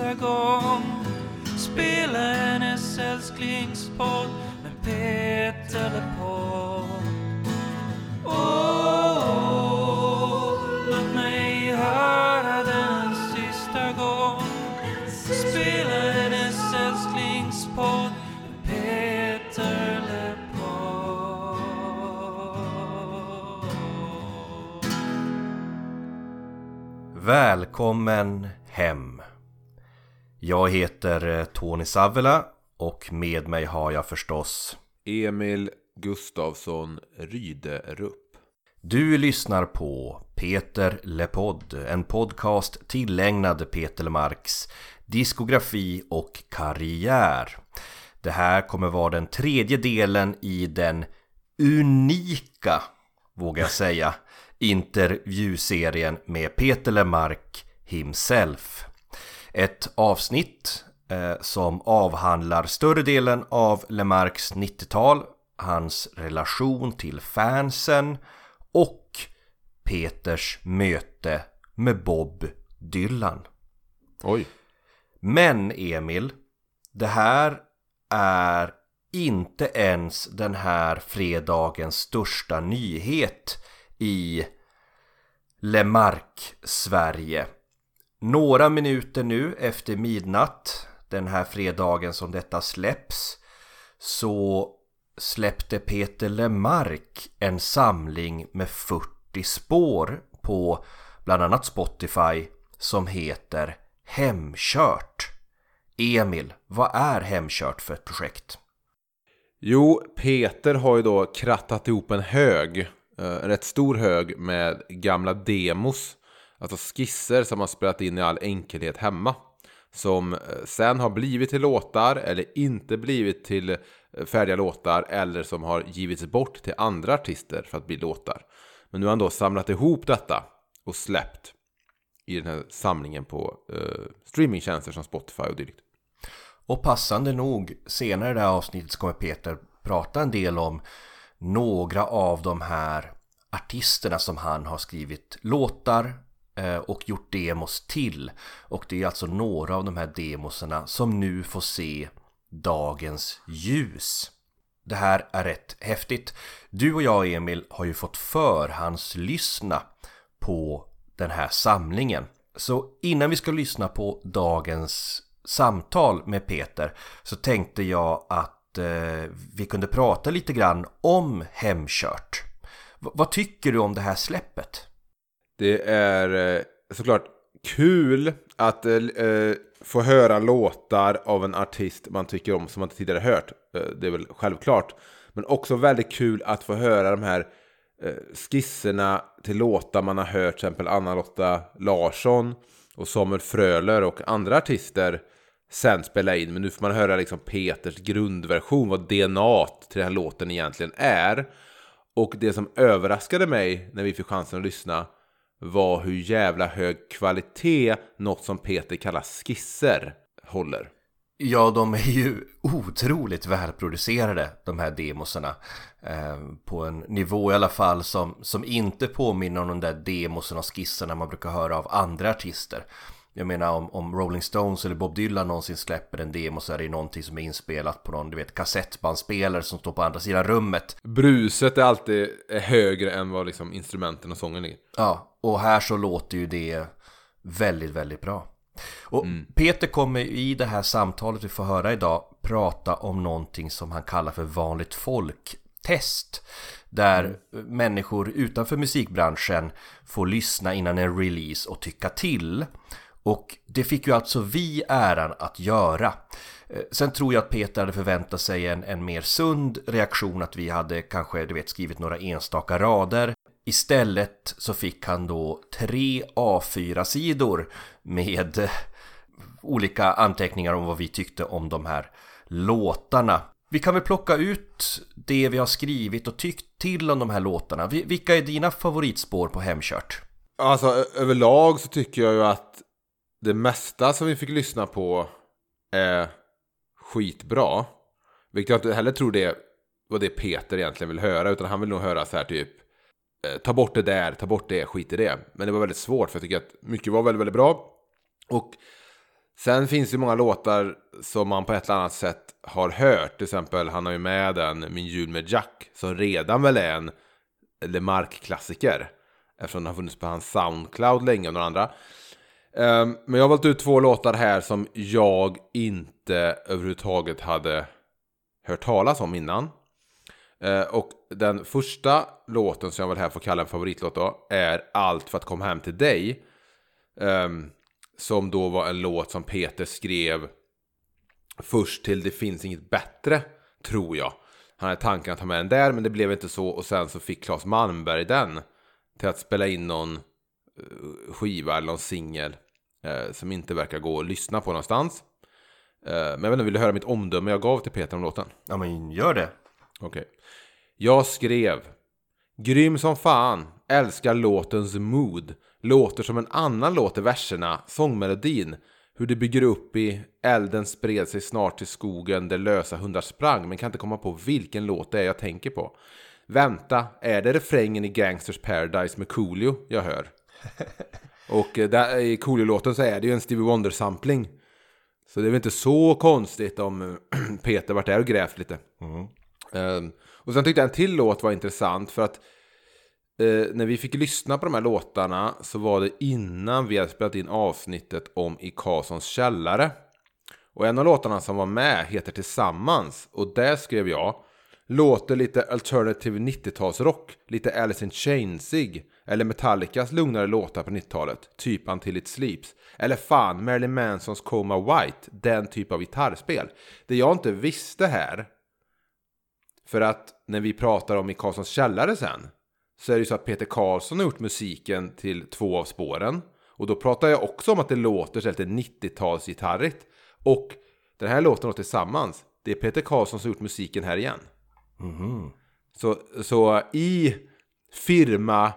sista gång Spela hennes älsklingspodd med Peter LePold Åh, låt mig höra den en sista gång Spela hennes älsklingspodd med Peter LePold Välkommen hem. Jag heter eh, Tony Savela och med mig har jag förstås Emil Gustavsson Ryderup. Du lyssnar på Peter LePodd, en podcast tillägnad Peter Lemarks diskografi och karriär. Det här kommer vara den tredje delen i den unika, vågar jag säga, intervjuserien med Peter Lemark himself. Ett avsnitt eh, som avhandlar större delen av Lemarks 90-tal, hans relation till fansen och Peters möte med Bob Dylan. Oj. Men Emil, det här är inte ens den här fredagens största nyhet i Lemark Sverige. Några minuter nu efter midnatt den här fredagen som detta släpps så släppte Peter Lemark en samling med 40 spår på bland annat Spotify som heter Hemkört. Emil, vad är Hemkört för ett projekt? Jo, Peter har ju då krattat ihop en hög, eh, en rätt stor hög med gamla demos. Alltså skisser som har spelat in i all enkelhet hemma. Som eh, sen har blivit till låtar eller inte blivit till eh, färdiga låtar eller som har givits bort till andra artister för att bli låtar. Men nu har han då samlat ihop detta och släppt i den här samlingen på eh, streamingtjänster som Spotify och dylikt. Och passande nog, senare i det här avsnittet så kommer Peter prata en del om några av de här artisterna som han har skrivit låtar Eh, och gjort demos till. Och det är alltså några av de här demosarna som nu får se dagens ljus. Det här är rätt häftigt. Du och jag Emil har ju fått förhandslyssna på den här samlingen. Så innan vi ska lyssna på dagens samtal med Peter så tänkte jag att eh, vi kunde prata lite grann om Hemkört. V vad tycker du om det här släppet? Det är eh, såklart kul att eh, eh, få höra låtar av en artist man tycker om som man inte tidigare hört. Eh, det är väl självklart. Men också väldigt kul att få höra de här skisserna till låtar man har hört. Till exempel Anna-Lotta Larsson och Samuel Fröler och andra artister sen spela in. Men nu får man höra liksom Peters grundversion, vad DNA till den här låten egentligen är. Och det som överraskade mig när vi fick chansen att lyssna var hur jävla hög kvalitet något som Peter kallar skisser håller. Ja, de är ju otroligt välproducerade, de här demosarna. Eh, på en nivå i alla fall som, som inte påminner om de där demosen och skisserna man brukar höra av andra artister. Jag menar om, om Rolling Stones eller Bob Dylan någonsin släpper en demo så är det ju någonting som är inspelat på någon, du vet, kassettbandspelare som står på andra sidan rummet. Bruset är alltid högre än vad liksom instrumenten och sången är. Ja, och här så låter ju det väldigt, väldigt bra. Och Peter kommer i det här samtalet vi får höra idag prata om någonting som han kallar för vanligt folk-test. Där människor utanför musikbranschen får lyssna innan en release och tycka till. Och det fick ju alltså vi äran att göra. Eh, Sen tror jag att Peter hade förväntat sig en, en mer sund reaktion att vi hade kanske, du vet, skrivit några enstaka rader. Istället så fick han då tre A4-sidor med olika anteckningar om vad vi tyckte om de här låtarna. Vi kan väl plocka ut det vi har skrivit och tyckt till om de här låtarna. Vilka är dina favoritspår på Hemkört? Alltså överlag så tycker jag ju att det mesta som vi fick lyssna på är skitbra. Vilket jag inte heller tror det var det Peter egentligen vill höra. Utan han vill nog höra så här typ Eh, ta bort det där, ta bort det, skit i det. Men det var väldigt svårt för jag tycker att mycket var väldigt, väldigt bra. Och Sen finns det många låtar som man på ett eller annat sätt har hört. Till exempel, han har ju med den Min jul med Jack. Som redan väl är en LeMarc-klassiker. Eftersom den har funnits på hans Soundcloud länge och några andra. Ehm, men jag har valt ut två låtar här som jag inte överhuvudtaget hade hört talas om innan. Uh, och den första låten som jag väl här får kalla en favoritlåt då är Allt för att komma hem till dig. Um, som då var en låt som Peter skrev först till Det finns inget bättre, tror jag. Han hade tanken att ta med den där, men det blev inte så. Och sen så fick Claes Malmberg den till att spela in någon eh, skiva eller någon singel eh, som inte verkar gå att lyssna på någonstans. Eh, men jag vet inte, vill du höra mitt omdöme jag gav till Peter om låten? Ja men gör det. Okej. Okay. Jag skrev Grym som fan, älskar låtens mood. Låter som en annan låt i verserna, sångmelodin. Hur det bygger upp i Elden spred sig snart till skogen där lösa hundar sprang men kan inte komma på vilken låt det är jag tänker på. Vänta, är det refrängen i Gangsters Paradise med Coolio jag hör? Och eh, där, i Coolio-låten så är det ju en Stevie Wonder-sampling. Så det är väl inte så konstigt om Peter varit där och grävt lite. Mm. Um, och sen tyckte jag en till låt var intressant för att Eh, när vi fick lyssna på de här låtarna så var det innan vi hade spelat in avsnittet om i Karlssons källare. Och en av låtarna som var med heter Tillsammans och där skrev jag Låter lite alternative 90-talsrock, lite Alice in Chainsig eller Metallicas lugnare låtar på 90-talet, typ Until It Sleeps. Eller fan, Marilyn Mansons Coma White, den typ av gitarrspel. Det jag inte visste här, för att när vi pratar om i Karlssons källare sen, så är det ju så att Peter Karlsson har gjort musiken till två av spåren. Och då pratar jag också om att det låter så lite 90-talsgitarrigt. Och den här låten låter tillsammans, det är Peter Karlsson som har gjort musiken här igen. Mm. Så, så i firma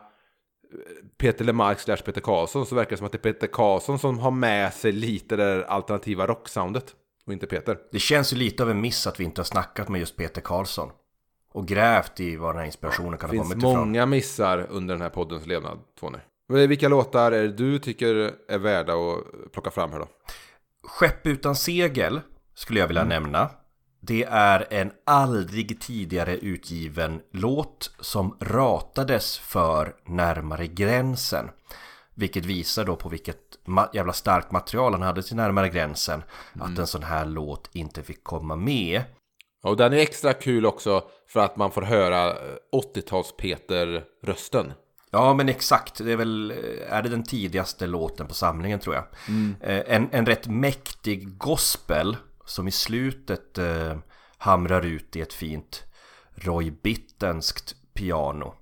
Peter Lemark slash Peter Karlsson så verkar det som att det är Peter Karlsson som har med sig lite det alternativa rocksoundet och inte Peter. Det känns ju lite av en miss att vi inte har snackat med just Peter Karlsson och grävt i var den här inspirationen kan ha kommit ifrån. Det finns många missar under den här poddens levnad, Tony. Vilka låtar är det du tycker är värda att plocka fram här då? Skepp utan segel skulle jag vilja mm. nämna. Det är en aldrig tidigare utgiven låt som ratades för närmare gränsen. Vilket visar då på vilket jävla starkt material han hade till närmare gränsen. Mm. Att en sån här låt inte fick komma med. Och den är extra kul också för att man får höra 80-tals-Peter-rösten. Ja men exakt, det är väl, är det den tidigaste låten på samlingen tror jag. Mm. Eh, en, en rätt mäktig gospel som i slutet eh, hamrar ut i ett fint Roy Bittenskt piano.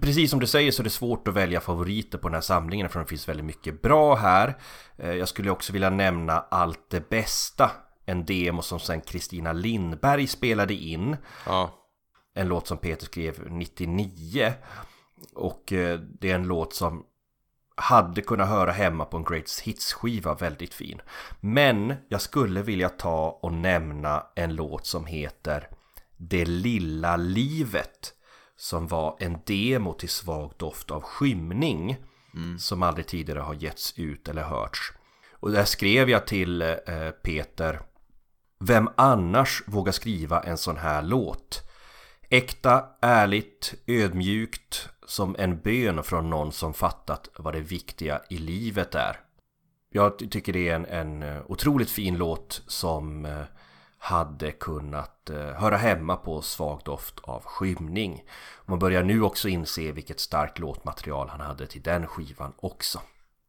Precis som du säger så är det svårt att välja favoriter på den här samlingen för det finns väldigt mycket bra här. Eh, jag skulle också vilja nämna Allt det bästa. En demo som sen Kristina Lindberg spelade in. Ja. En låt som Peter skrev 99. Och eh, det är en låt som hade kunnat höra hemma på en Greatest Hits-skiva väldigt fin. Men jag skulle vilja ta och nämna en låt som heter Det lilla livet som var en demo till Svag doft av skymning mm. som aldrig tidigare har getts ut eller hörts. Och där skrev jag till eh, Peter vem annars vågar skriva en sån här låt? Äkta, ärligt, ödmjukt som en bön från någon som fattat vad det viktiga i livet är. Jag tycker det är en, en eh, otroligt fin låt som eh, hade kunnat eh, höra hemma på Svag doft av skymning. Man börjar nu också inse vilket starkt låtmaterial han hade till den skivan också.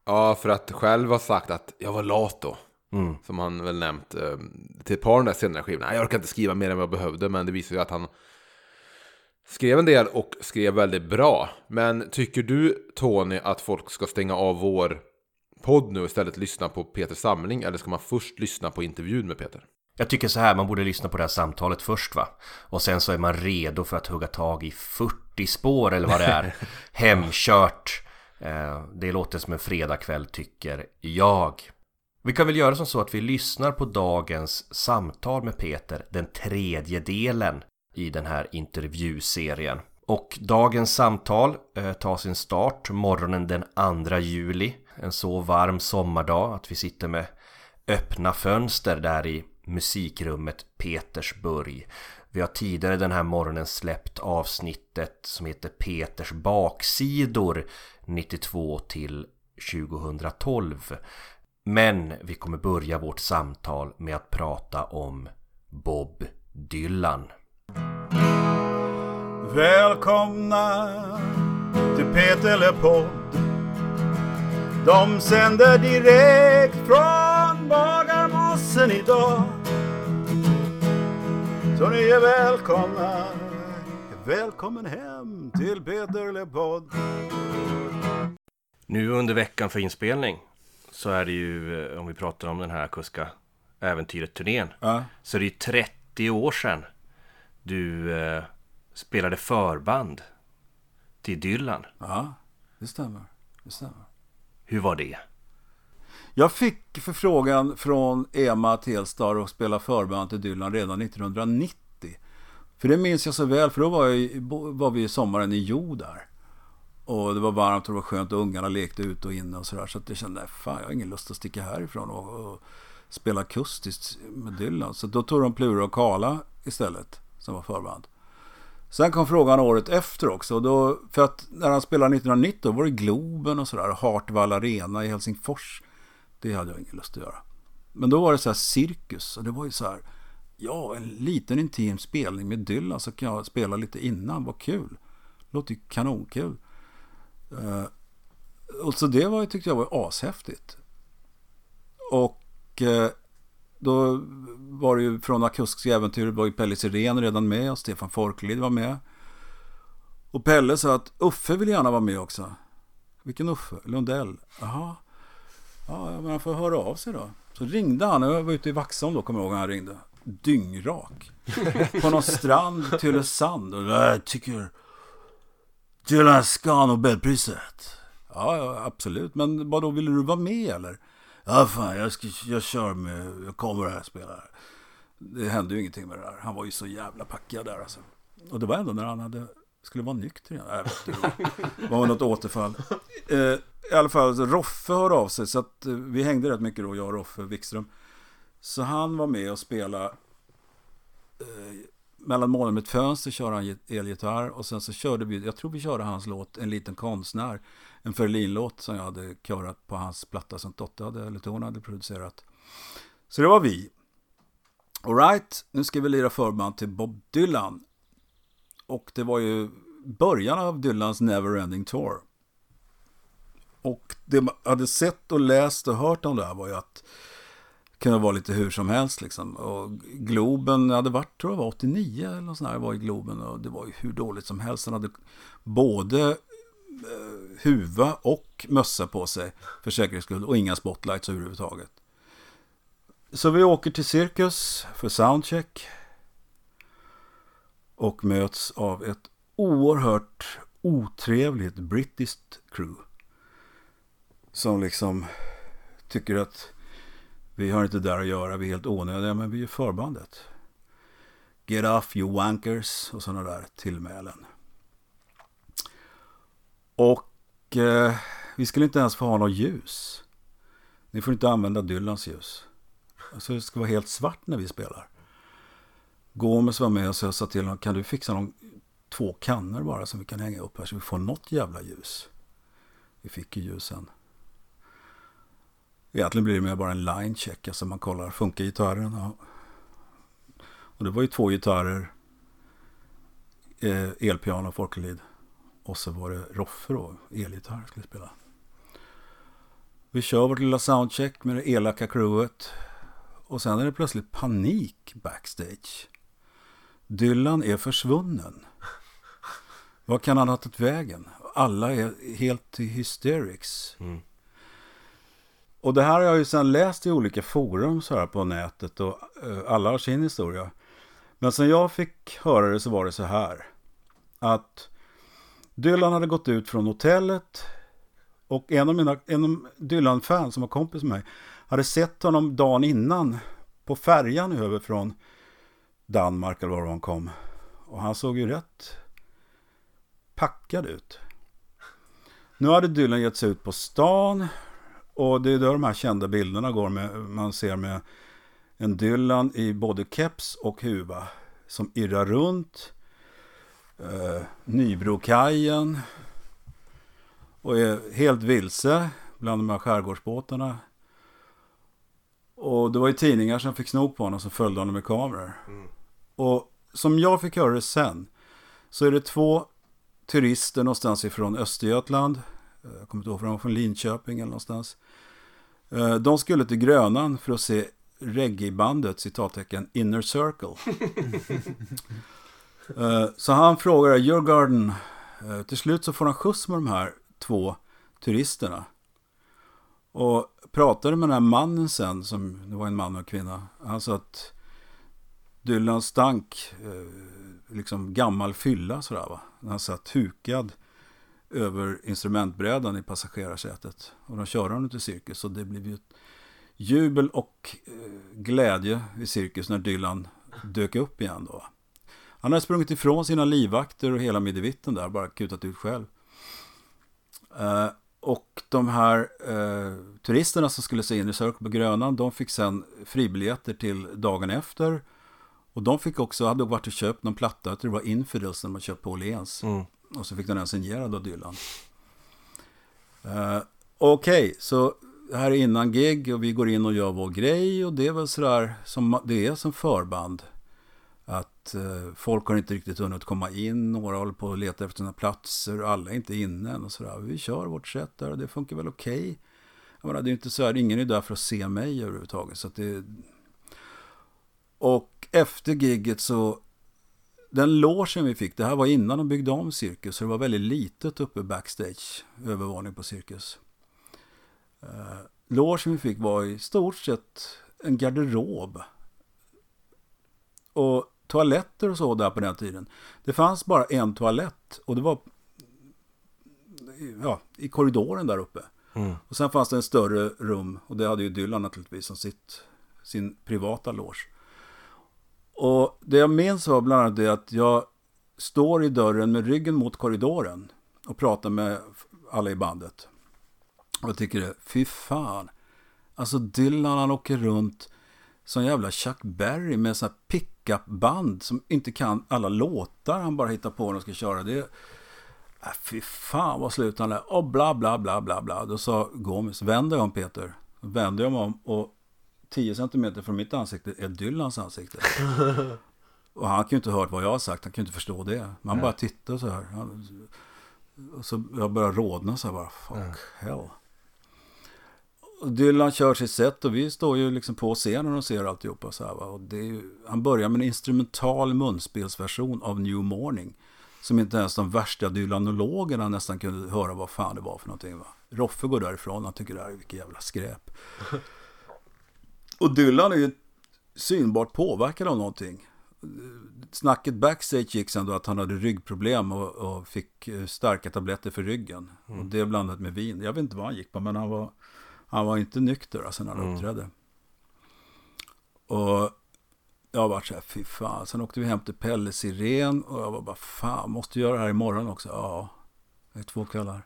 Ja, för att själv ha sagt att jag var lat då. Mm. Som han väl nämnt till ett par av de där senare skivorna. Jag orkar inte skriva mer än vad jag behövde, men det visar ju att han Skrev en del och skrev väldigt bra. Men tycker du Tony att folk ska stänga av vår podd nu och istället lyssna på Peters samling? Eller ska man först lyssna på intervjun med Peter? Jag tycker så här, man borde lyssna på det här samtalet först va? Och sen så är man redo för att hugga tag i 40 spår eller vad det är. Hemkört. Eh, det låter som en fredagkväll tycker jag. Vi kan väl göra som så att vi lyssnar på dagens samtal med Peter, den tredje delen i den här intervjuserien. Och dagens samtal eh, tar sin start morgonen den 2 juli. En så varm sommardag att vi sitter med öppna fönster där i musikrummet Petersburg. Vi har tidigare den här morgonen släppt avsnittet som heter Peters baksidor 92 till 2012. Men vi kommer börja vårt samtal med att prata om Bob Dylan. Välkomna till Peter LePodd. De sänder direkt från Bagarmossen idag. Så ni är välkomna. Välkommen hem till Peter LePodd. Nu under veckan för inspelning så är det ju, eh, om vi pratar om den här akustiska äventyret-turnén, Ja. så är det ju 30 år sedan du eh, spelade förband till Dylan. ja, det stämmer. Det stämmer. Hur var det? Jag fick förfrågan från Ema Telstar att spela förband till Dylan redan 1990. För det minns jag så väl, för då var, jag, var vi sommaren i Jo där. Och det var varmt och det var skönt och ungarna lekte ute och inne och sådär. Så att jag kände, fan jag har ingen lust att sticka härifrån och, och spela akustiskt med Dylan. Så då tog de Plura och Kala istället, som var förband. Sen kom frågan året efter också. Då, för att när han spelade 1990 då var det Globen och sådär. Hartwall Arena i Helsingfors. Det hade jag ingen lust att göra. Men då var det så här cirkus. Och det var ju så här. Ja, en liten intim spelning med Dylan så kan jag spela lite innan. Vad kul. Låter ju kanonkul. Eh, och så det var, tyckte jag var ashäftigt. Och eh, då var det ju från akustiska äventyr var ju Pelle Sirén redan med och Stefan Forklid var med. Och Pelle sa att Uffe vill gärna vara med också. Vilken Uffe? Lundell? Jaha. Ja, men han får höra av sig då. Så ringde han, jag var ute i Vaxholm då, kommer jag ihåg han ringde. Dyngrak. På någon strand, Tylösand. Och jag tycker Dylan ska Nobelpriset. Ja, ja, absolut. Men vad då ville du vara med eller? Ja, fan, jag, ska, jag kör med, jag kommer här och spelar. Det hände ju ingenting med det där. Han var ju så jävla packad där alltså. Och det var ändå när han hade, skulle vara nykter igen. Inte, det var något återfall. Eh, I alla fall, Roffe hörde av sig. Så att eh, vi hängde rätt mycket då, jag och Roffe Wikström. Så han var med och spelade eh, mellan månen med ett fönster körde han elgitarr och sen så körde vi, jag tror vi körde hans låt En liten konstnär. En Ferlin-låt som jag hade körat på hans platta som Totte hade, eller hon, hade producerat. Så det var vi. Alright, nu ska vi lira förband till Bob Dylan. Och det var ju början av Dylans Neverending Tour. Och det man hade sett och läst och hört om det här var ju att kunde vara lite hur som helst liksom. Och Globen hade varit, tror jag var 89 eller något sånt här, var i Globen och det var ju hur dåligt som helst. Han hade både eh, huva och mössa på sig för säkerhets skull och inga spotlights överhuvudtaget. Så vi åker till Cirkus för soundcheck och möts av ett oerhört otrevligt brittiskt crew som liksom tycker att vi har inte där att göra, vi är helt onödiga, men vi är förbandet. Get off you wankers och sådana där tillmälen. Och eh, vi skulle inte ens få ha något ljus. Ni får inte använda Dylans ljus. Alltså det ska vara helt svart när vi spelar. Gomes var med och så jag sa till honom, kan du fixa någon, två kannor bara som vi kan hänga upp här så vi får något jävla ljus. Vi fick ju ljus sen. Egentligen blir det mer bara en line check, alltså man kollar, funkar gitarren? Ja. Och det var ju två gitarrer, eh, elpiano och folklid. Och så var det Roffe då, elgitarr skulle spela. Vi kör vårt lilla soundcheck med det elaka crewet. Och sen är det plötsligt panik backstage. Dylan är försvunnen. Vad kan han ha tagit vägen? Alla är helt i hysterics. Mm. Och det här har jag ju sedan läst i olika forum så här på nätet och eh, alla har sin historia. Men sen jag fick höra det så var det så här. Att Dylan hade gått ut från hotellet och en av mina en av Dylan-fans som var kompis med mig hade sett honom dagen innan på färjan över från Danmark eller var han kom. Och han såg ju rätt packad ut. Nu hade Dylan gett sig ut på stan. Och det är där de här kända bilderna går med. Man ser med en Dylan i både keps och huva. Som irrar runt. Eh, Nybrokajen. Och är helt vilse bland de här skärgårdsbåtarna. Och det var ju tidningar som fick sno på honom som följde honom med kameror. Och som jag fick höra det sen. Så är det två turister någonstans ifrån Östergötland. Eh, Jag kommer inte ihåg om de var från Linköping eller någonstans. Eh, De skulle till Grönan för att se reggaebandet, citattecken, Inner Circle. Eh, Så han frågar Your Garden. Eh, Till slut så får han skjuts med de här två turisterna. Och pratade med den här mannen sen, som det var en man och en kvinna. Han sa att Dylan stank eh, liksom gammal fylla sådär va. Han satt hukad över instrumentbrädan i passagerarsätet. Och de körde honom till cirkus. Och det blev ju ett jubel och eh, glädje i cirkus när Dylan dök upp igen då. Han hade sprungit ifrån sina livvakter och hela middevitten där, bara kutat ut själv. Eh, och de här eh, turisterna som skulle se in i Circle på Grönan, de fick sen fribiljetter till dagen efter. Och de fick också, hade varit och köpt någon platta, jag tror det var Infidels, när man köpt på Åhléns. Mm. Och så fick den signerad av Dylan. Eh, Okej, så här är innan gig och vi går in och gör vår grej och det är väl sådär som det är som förband. Att eh, folk har inte riktigt hunnit komma in, några håller på att leta efter sina platser och alla är inte inne än och sådär. Vi kör vårt sätt där och det funkar väl okej. Jag menar, det är inte så här, ingen är där för att se mig överhuvudtaget. Så att det... Och efter gigget så den logen vi fick, det här var innan de byggde om Cirkus, så det var väldigt litet uppe backstage, övervåning på Cirkus. Uh, logen vi fick var i stort sett en garderob. Och toaletter och så där på den tiden. Det fanns bara en toalett och det var ja, i korridoren där uppe. Mm. Och sen fanns det en större rum och det hade ju Dylan naturligtvis som sitt, sin privata loge. Och det jag minns var bland annat det att jag står i dörren med ryggen mot korridoren och pratar med alla i bandet. Och jag tycker det, fy fan. Alltså Dylan han åker runt som jävla Chuck Berry med sådana här pickupband som inte kan alla låtar han bara hittar på när han ska köra. Det äh, fy fan vad slut han är. Och bla bla bla bla bla. Då sa Gomes, vänder jag om Peter. Vände jag mig om och 10 centimeter från mitt ansikte är Dylans ansikte. och han kan ju inte ha hört vad jag har sagt, han kan ju inte förstå det. Man bara tittar så här. Han, och så jag börjar rodna så här bara, fuck hell. Och Dylan kör sitt sätt och vi står ju liksom på scenen och ser alltihopa så här va. Och det är ju, han börjar med en instrumental munspelsversion av New Morning. Som inte ens de värsta dylanologerna nästan kunde höra vad fan det var för någonting va. Roffe går därifrån, han tycker det här är vilket jävla skräp. Och Dylan är ju synbart påverkad av någonting. Snacket backstage gick sen då att han hade ryggproblem och, och fick eh, starka tabletter för ryggen. Och det blandat med vin. Jag vet inte vad han gick på men han var, han var inte nykter alltså när han Mm. uppträdde. Och jag var så här, fy fan. Sen åkte vi hem till Pelle Siren och jag var bara, fan, måste göra det här imorgon också. Ja, det är två kvällar.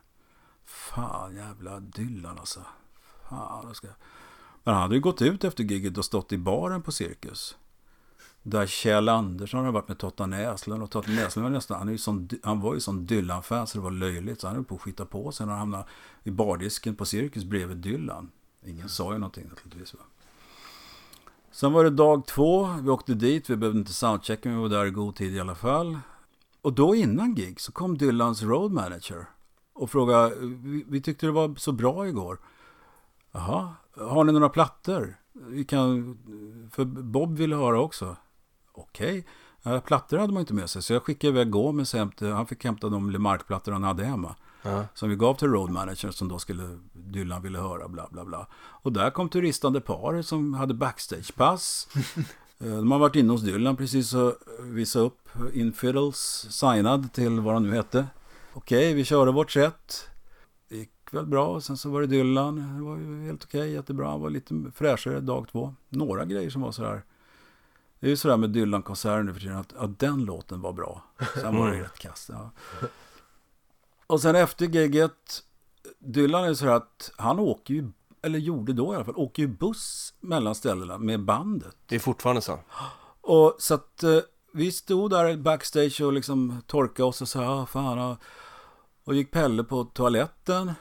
Fan, jävla Dylan alltså. Fan, jag ska... Men han hade ju gått ut efter giget och stått i baren på Cirkus. Där Kjell Andersson hade varit med Totta Näslund. Och Totta Näslund var nästan, han, är ju sån, han var ju sån Dylan-fan så det var löjligt. Så han höll på att skita på sig när han hamnade i bardisken på Cirkus bredvid Dylan. Ingen sa ju någonting naturligtvis. Va? Sen var det dag två. Vi åkte dit. Vi behövde inte soundchecka, men vi var där i god tid i alla fall. Och då innan gig så kom Dylans road manager. Och frågade, vi, vi tyckte det var så bra igår. Jaha, har ni några plattor? Vi kan, för Bob ville höra också. Okej, okay. plattor hade man inte med sig. Så jag skickade iväg Gomes till, han fick hämta de LeMarc-plattor han hade hemma. Ja. Som vi gav till road manager som då skulle, Dylan ville höra bla bla bla. Och där kom turistande par som hade backstagepass. Eh, De har varit inne hos Dylan precis och visat upp Infidels signad till vad han nu hette. Okej, vi körde vårt sätt. Det väl bra. Sen så var det Dylan. Det var ju helt okej, jättebra. Han var lite fräschare dag två. Några grejer som var sådär. Det är ju sådär med Dylan-konserter nu för tiden att, att den låten var bra. Sen var det rätt kast. Ja. Och sen efter giget, Dylan är så att han åker ju eller gjorde då i alla fall, åker ju buss mellan ställena med bandet. Det är fortfarande så. Och så att eh, vi stod där backstage och liksom torkade oss och sa, ah, fan. Och, och gick Pelle på toaletten.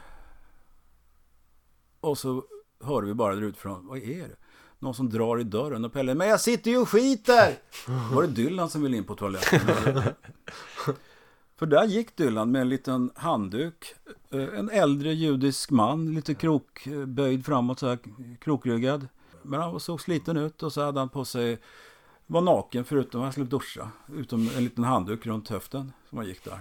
Och så hörde vi bara där utifrån, vad är det? Någon som drar i dörren och Pelle, men jag sitter ju och skiter! Var det Dylan som ville in på toaletten? För där gick Dylan med en liten handduk. Eh, en äldre judisk man, lite krokböjd eh, framåt så här, krokryggad. Men han såg sliten ut och så hade han på sig, var naken förutom han skulle duscha. Utom en liten handduk runt höften som han gick där.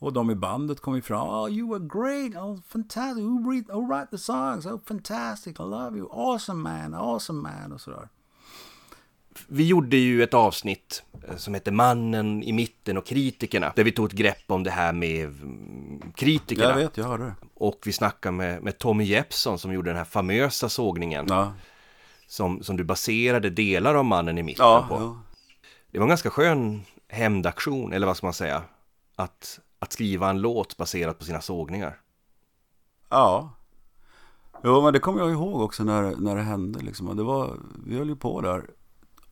Och de i bandet kom ifrån. Oh, you were great. Oh, fantastic. Who read, who write the songs? Oh, fantastic. I love you. Awesome man. Awesome man. Och sådär. Vi gjorde ju ett avsnitt eh, som heter Mannen i mitten och kritikerna. Där vi tog ett grepp om det här med mm, kritikerna. Jag vet, jag hörde det. Och vi snackade med, med Tommy Jeppsson som gjorde den här famösa sågningen. Ja, Som, som du baserade delar av Mannen i mitten ja, på. ja. Det var en ganska skön hämndaktion, eller vad ska man säga? Att, att skriva en låt baserat på sina sågningar. Ja. Jo, men det kommer jag ihåg också när, när det hände. Liksom. Det var, vi höll ju på där.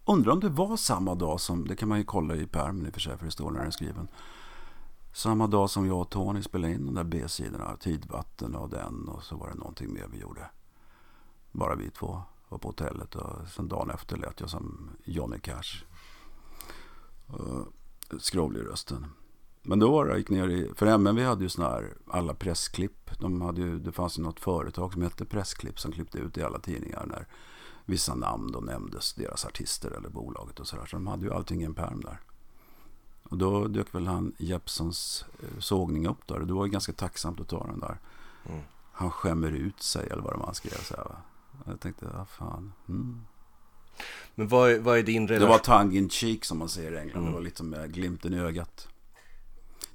Undrar om det var samma dag som, det kan man ju kolla i pärmen i och för sig, för det står när den är skriven. Samma dag som jag och Tony spelade in de där B-sidorna, Tidvatten och den och så var det någonting mer vi gjorde. Bara vi två var på hotellet och sen dagen efter lät jag som Johnny Cash. Och skrovlig i rösten. Men då var det, jag gick ner i, för MNV hade ju sådana här, alla pressklipp. De hade ju, det fanns ju något företag som hette Pressklipp som klippte ut i alla tidningar när vissa namn då nämndes, deras artister eller bolaget och sådär. Så de hade ju allting i en pärm där. Och då dök väl han Jeppsons eh, sågning upp där. Det var ju ganska tacksamt att ta den där. Mm. Han skämmer ut sig eller vad det var han skrev. Så här, va? Jag tänkte, ja fan. Mm. Men vad, vad är din Det relation? var tongue in cheek som man säger i England. Mm. Det var lite med glimten i ögat.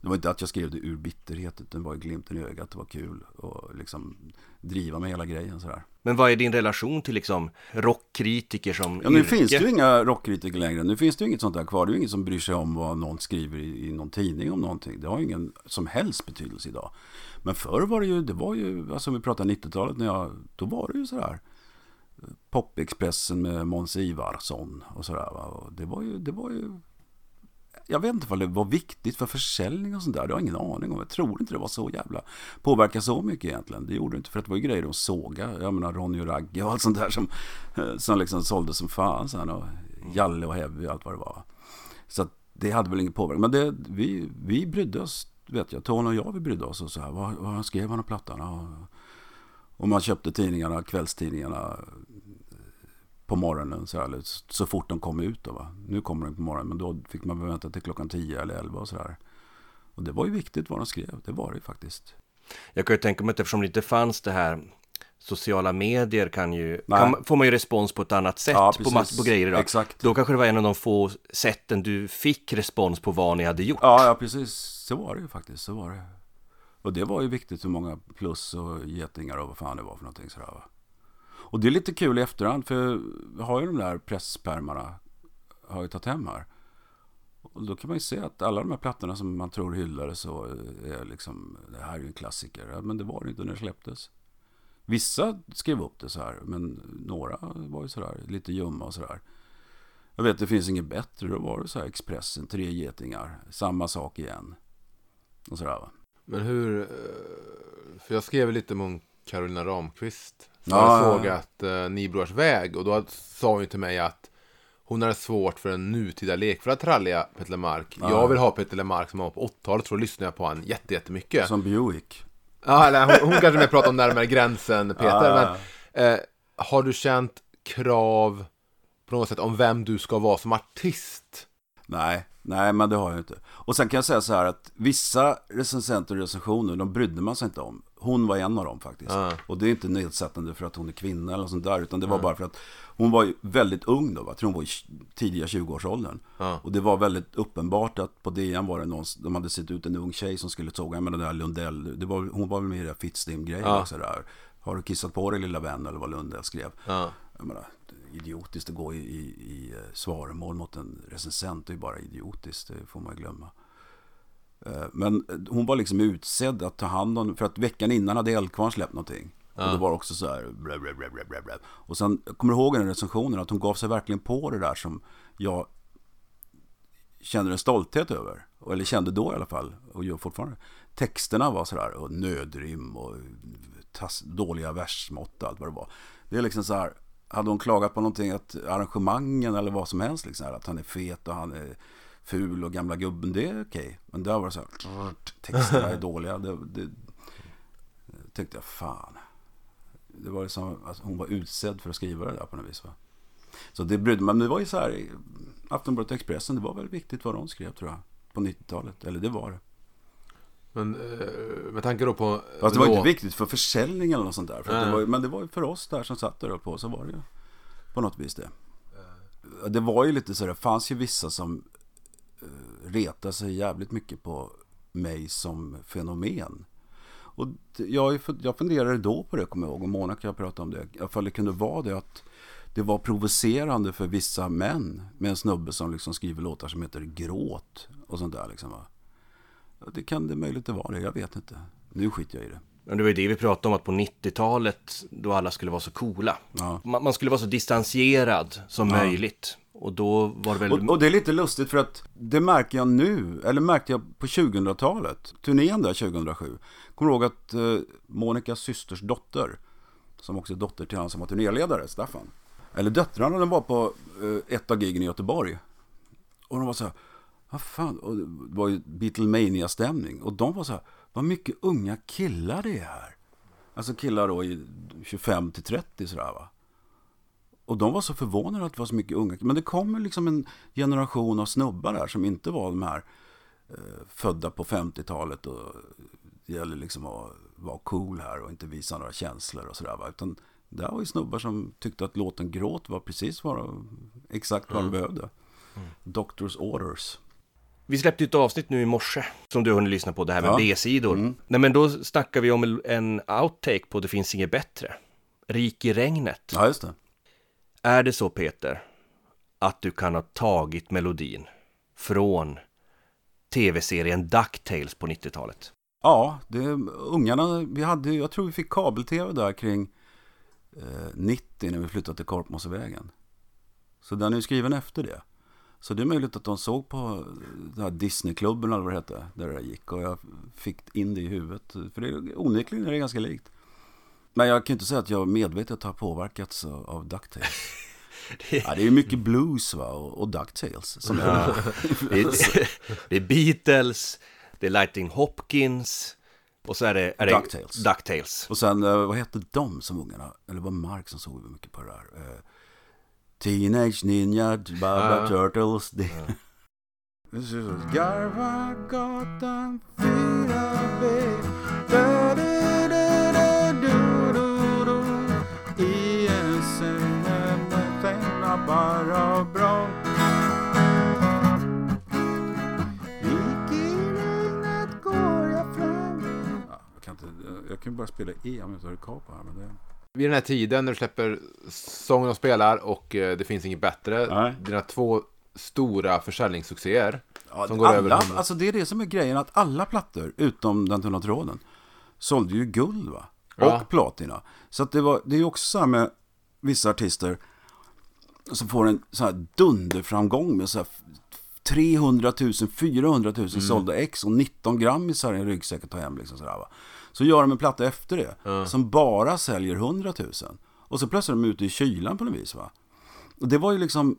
Det var inte att jag skrev det ur bitterhet. Utan det var glimten i ögat. Det var kul. Och liksom driva med hela grejen sådär. Men vad är din relation till liksom rockkritiker som Ja, nu yrke? finns det ju inga rockkritiker längre. Nu finns det ju inget sånt där kvar. Det är ju ingen som bryr sig om vad någon skriver i, i någon tidning om någonting. Det har ju ingen som helst betydelse idag. Men förr var det ju, det var ju, alltså om vi pratar 90-talet, när jag, då var det ju sådär. Popexpressen med Måns Ivarsson och sådär. Va? Och det var ju, det var ju, jag vet inte vad det var viktigt för försäljning och sånt där. Det har jag ingen aning om. Jag tror inte det var så jävla påverka så mycket egentligen. Det gjorde det inte för att det var ju grejer de såga. Jag menar Ronny och Ragge och allt sånt där som, eh, som liksom sålde som fan sen. Och Jalle och Heavy och allt vad det var. Så att det hade väl ingen påverkan. Men det, vi, vi brydde oss, vet jag. Tony och jag, vi brydde oss. Och så här, vad, vad skrev han om plattan? Och, och man köpte tidningarna, kvällstidningarna på morgonen så, här, så fort de kom ut. Då, va? Nu kommer de på morgonen, men då fick man vänta till klockan 10 eller 11 och sådär. Och det var ju viktigt vad de skrev, det var det ju faktiskt. Jag kan ju tänka mig att eftersom det inte fanns det här sociala medier kan ju, kan, får man ju respons på ett annat sätt Ja, på massor på grejer idag. Exakt. Då kanske det var en av de få sätten du fick respons på vad ni hade gjort. Ja, ja, precis. Så var det ju faktiskt. Så var det. Och det var ju viktigt hur många plus och getingar och vad fan det var för någonting sådär va. Och det är lite kul i efterhand för vi har ju de där presspärmarna har ju tagit hem här. Och då kan man ju se att alla de här plattorna som man tror hyllades så eh, är liksom, det här är ju en klassiker. Men det var det inte när det släpptes. Vissa skrev upp det så här, men några var ju sådär, lite ljumma och sådär. Jag vet, det finns inget bättre. Då var det så här Expressen, tre getingar, samma sak igen. Och sådär va. Men hur, eh, för jag skrev lite om Carolina Ramqvist. För Ja, jag ja, att uh, Nibrors väg och då sa hon ju till mig att hon hade svårt för en nutida lekfulla tralliga Peter Lemark. Ja. Jag vill ha Peter Lemark som var på 80-talet, så då lyssnade jag på han jätte, jättemycket. Som Buick. Ja, eller hon, hon kanske mer pratar om närmare gränsen, Peter. Ja, Men eh, har du känt krav på något sätt om vem du ska vara som artist? Nej, nej men det har jag inte. Och sen kan jag säga så här att vissa recensenter och recensioner, de brydde man sig inte om. Hon var en av dem faktiskt. Ja. Och det är inte nedsättande för att hon är kvinna eller sånt där, utan det var bara för att hon var ju väldigt ung då, jag tror hon var i tidiga 20-årsåldern. Ja. Och det var väldigt uppenbart att på DN var det någon, de hade sett ut en ung tjej som skulle såga, men den där Lundell, det var, hon var väl med i det Fittstim-grejen Ja. också där. Har du kissat på dig lilla vän eller vad Lundell skrev. Ja. Jag menar, idiotiskt att gå i, i, i svaromål mot en recensent. Det är ju bara idiotiskt, det får man glömma. Eh, Men hon var liksom utsedd att ta hand om, för att veckan innan hade Eldkvarn släppt någonting. Och det var också så här, blä, blä, blä. Och sen, kommer ihåg den recensionen att hon gav sig verkligen på det där som jag känner en stolthet över. Eller kände då i alla fall, och gör fortfarande. Texterna var sådär, och nödrim och tass, dåliga versmått och allt vad det var. Det är liksom så här, hade hon klagat på någonting, att arrangemangen eller vad som helst, liksom här, att han är fet och han är ful och gamla gubben, det är okej. Men där var det så här, texterna är dåliga. Det, det tyckte jag, fan. Det var liksom, alltså, hon var utsedd för att skriva det där på något vis. Va? Så det brydde men det var ju så här, Aftonbladet Expressen, det var väl viktigt vad de skrev tror jag. På 90-talet, eller det var det. Men eh, med tanke då på... Fast det var då- inte viktigt för försäljning eller något sånt där. För det var, men det var ju för oss där som satt där uppe på så var det ju på något vis det. Det var ju lite så det fanns ju vissa som retade sig jävligt mycket på mig som fenomen. Och jag, jag funderade då på det, kommer jag ihåg, och Mona kan jag prata om det. Ifall det kunde vara det att det var provocerande för vissa män med en snubbe som liksom skriver låtar som heter Gråt och sånt där liksom va. Det kan det möjligt det vara det, jag vet inte. Nu skiter jag i det. Men det var ju det vi pratade om, att på 90-talet då alla skulle vara så coola. Ja. Man, man skulle vara så distanserad som Ja. möjligt. Och då var det väl... Och, och det är lite lustigt för att det märker jag nu, eller märkte jag på 2000-talet, turnén där 2007. Kommer ihåg att eh, Monikas systers dotter, som också är dotter till han som var turnéledare, Staffan. Eller döttrarna, de var på eh, ett av gigen i Göteborg. Och de var så här, vad fan, och det var ju Beatlemania-stämning. Och de var så här, vad mycket unga killar det är här. Alltså killar då i 25 till 30 sådär va. Och de var så förvånade att det var så mycket unga. Men det kommer liksom en generation av snubbar där som inte var de här eh, födda på 50-talet och det gäller liksom att vara cool här och inte visa några känslor och sådär. Utan det var ju snubbar som tyckte att låten Gråt var precis vad de, exakt vad de behövde. Doctors orders. Vi släppte ett avsnitt nu i morse som du har hunnit lyssna på, det här med Ja. B-sidor. Mm. Nej men då snackar vi om en outtake på Det finns inget bättre. Rik i regnet. Ja, just det. Är det så Peter, att du kan ha tagit melodin från tv-serien DuckTales på 90-talet? Ja, det, ungarna, vi hade, jag tror vi fick kabel-tv där kring eh, 90 när vi flyttade till Korpmossevägen. Så den är ju skriven efter det. Så det är möjligt att de såg på eh, den här Disneyklubben eller vad det hette, där det gick. Och jag fick in det i huvudet. För det är onekligen är det ganska likt. Men jag kan inte säga att jag medvetet har påverkats av, DuckTales. ja, det är ju mycket blues va, och, och DuckTales. Som är Det är, det är Beatles, det är Lightning Hopkins och så är det, är det DuckTales. Och sen, eh, vad hette de som ungarna? Eller var Mark som såg mycket på det där? Eh, Teenage Ninja Baba Ja. Turtles. Det... Garvagatan 4B jag kan ju bara spela E om jag har kvar på här men det... Vid den här tiden när du släpper Sången och spelar och eh, Det finns inget bättre. Nej. Dina två stora försäljningssuccéer. Ja, som går alla, över 100. alltså det är det som är grejen, att alla plattor, utom den tunna tråden, sålde ju guld va? Och Ja. platina. Så att det, var, det är ju också så här med vissa artister som får en så här dunderframgång med så här 300 000, 400 000 Mm. sålda ex och 19 gram i så här i en ryggsäck att ta hem. Liksom så, där, va? Så gör de en platta efter det som bara säljer 100 000. Och så plötsligt är de ute i kylan på något vis. Va? Och det var ju liksom,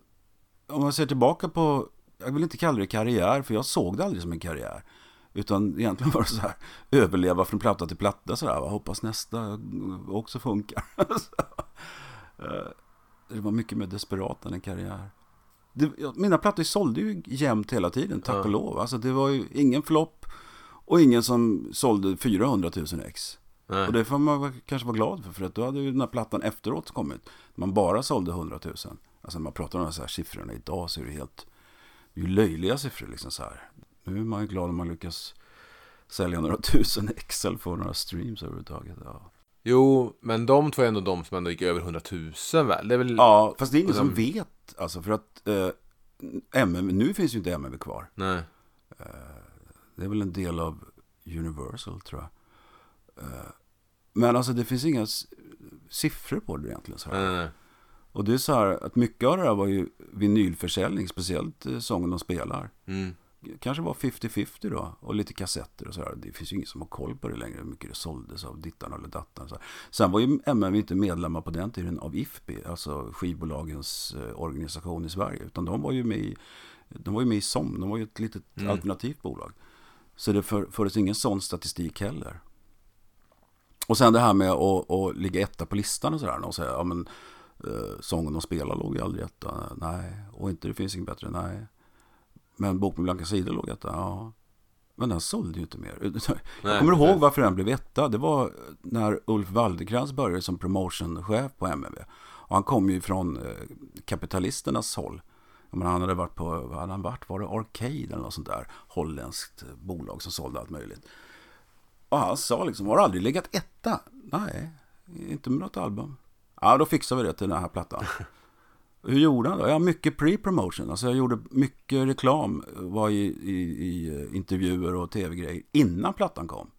om man ser tillbaka på, jag vill inte kalla det karriär, för jag såg det aldrig som en karriär. Utan egentligen var det så här, överleva från platta till platta sådär, va? hoppas nästa också funkar. Eh, det var mycket mer desperat än en karriär. Det, ja, mina plattor sålde ju jämnt hela tiden, tack och lov. Alltså det var ju ingen flopp och ingen som sålde 400 000 ex. Nej. Och det får man kanske vara glad för, för att då hade ju den här plattan efteråt kommit. Man bara sålde 100 000. Alltså när man pratar om de här siffrorna idag så är det helt, det är ju löjliga siffror liksom så här. Nu är man ju glad om man lyckas sälja några tusen ex eller få några streams överhuvudtaget. Ja. Jo, men de två är ändå de som ändå gick över 100 000 väl? Det är väl... ja, fast det är ingen som de- vet. Alltså för att eh, MM, nu finns ju inte MM kvar. Nej. Det är väl en del av Universal tror jag. Eh, Men alltså det finns inga siffror på det egentligen. Så här. Nej. Och det är så här att mycket av det här var ju vinylförsäljning, speciellt eh, sången de spelar. Mm. Kanske var 50-50 då, och lite kassetter och sådär. Det finns ju ingen som har koll på det längre, hur mycket det såldes av dittan eller dattan. Så här. Sen var ju MMV inte medlemmar på den tiden av IFPI, alltså skivbolagens eh, organisation i Sverige. Utan de var ju med i, de var ju med i SOM, de var ju ett litet Mm. alternativt bolag. Så det för, fördes ingen sån statistik heller. Och sen det här med att, att ligga etta på listan och sådär. Och säga, ja men eh, sången de spelar låg ju aldrig etta. Nej, och inte det finns inget bättre. Nej. Men Bok med blanka sidor låg etta. Ja. Men den sålde ju inte mer. Jag Nej, kommer ihåg precis. varför den blev etta. Det var när Ulf Waldekrans började som promotionchef på MMV. Och han kom ju från eh, kapitalisternas håll men han hade varit på, vad hade han varit? Var det Arcade eller något sånt där? Holländskt eh, bolag som sålde allt möjligt. Och han sa liksom, har du aldrig legat etta? Nej, inte med något album. Ja, då fixar vi det till den här plattan. Hur gjorde han då? Ja, mycket pre-promotion. Alltså jag gjorde mycket reklam, var i, i, i eh, intervjuer och tv-grejer innan plattan kom.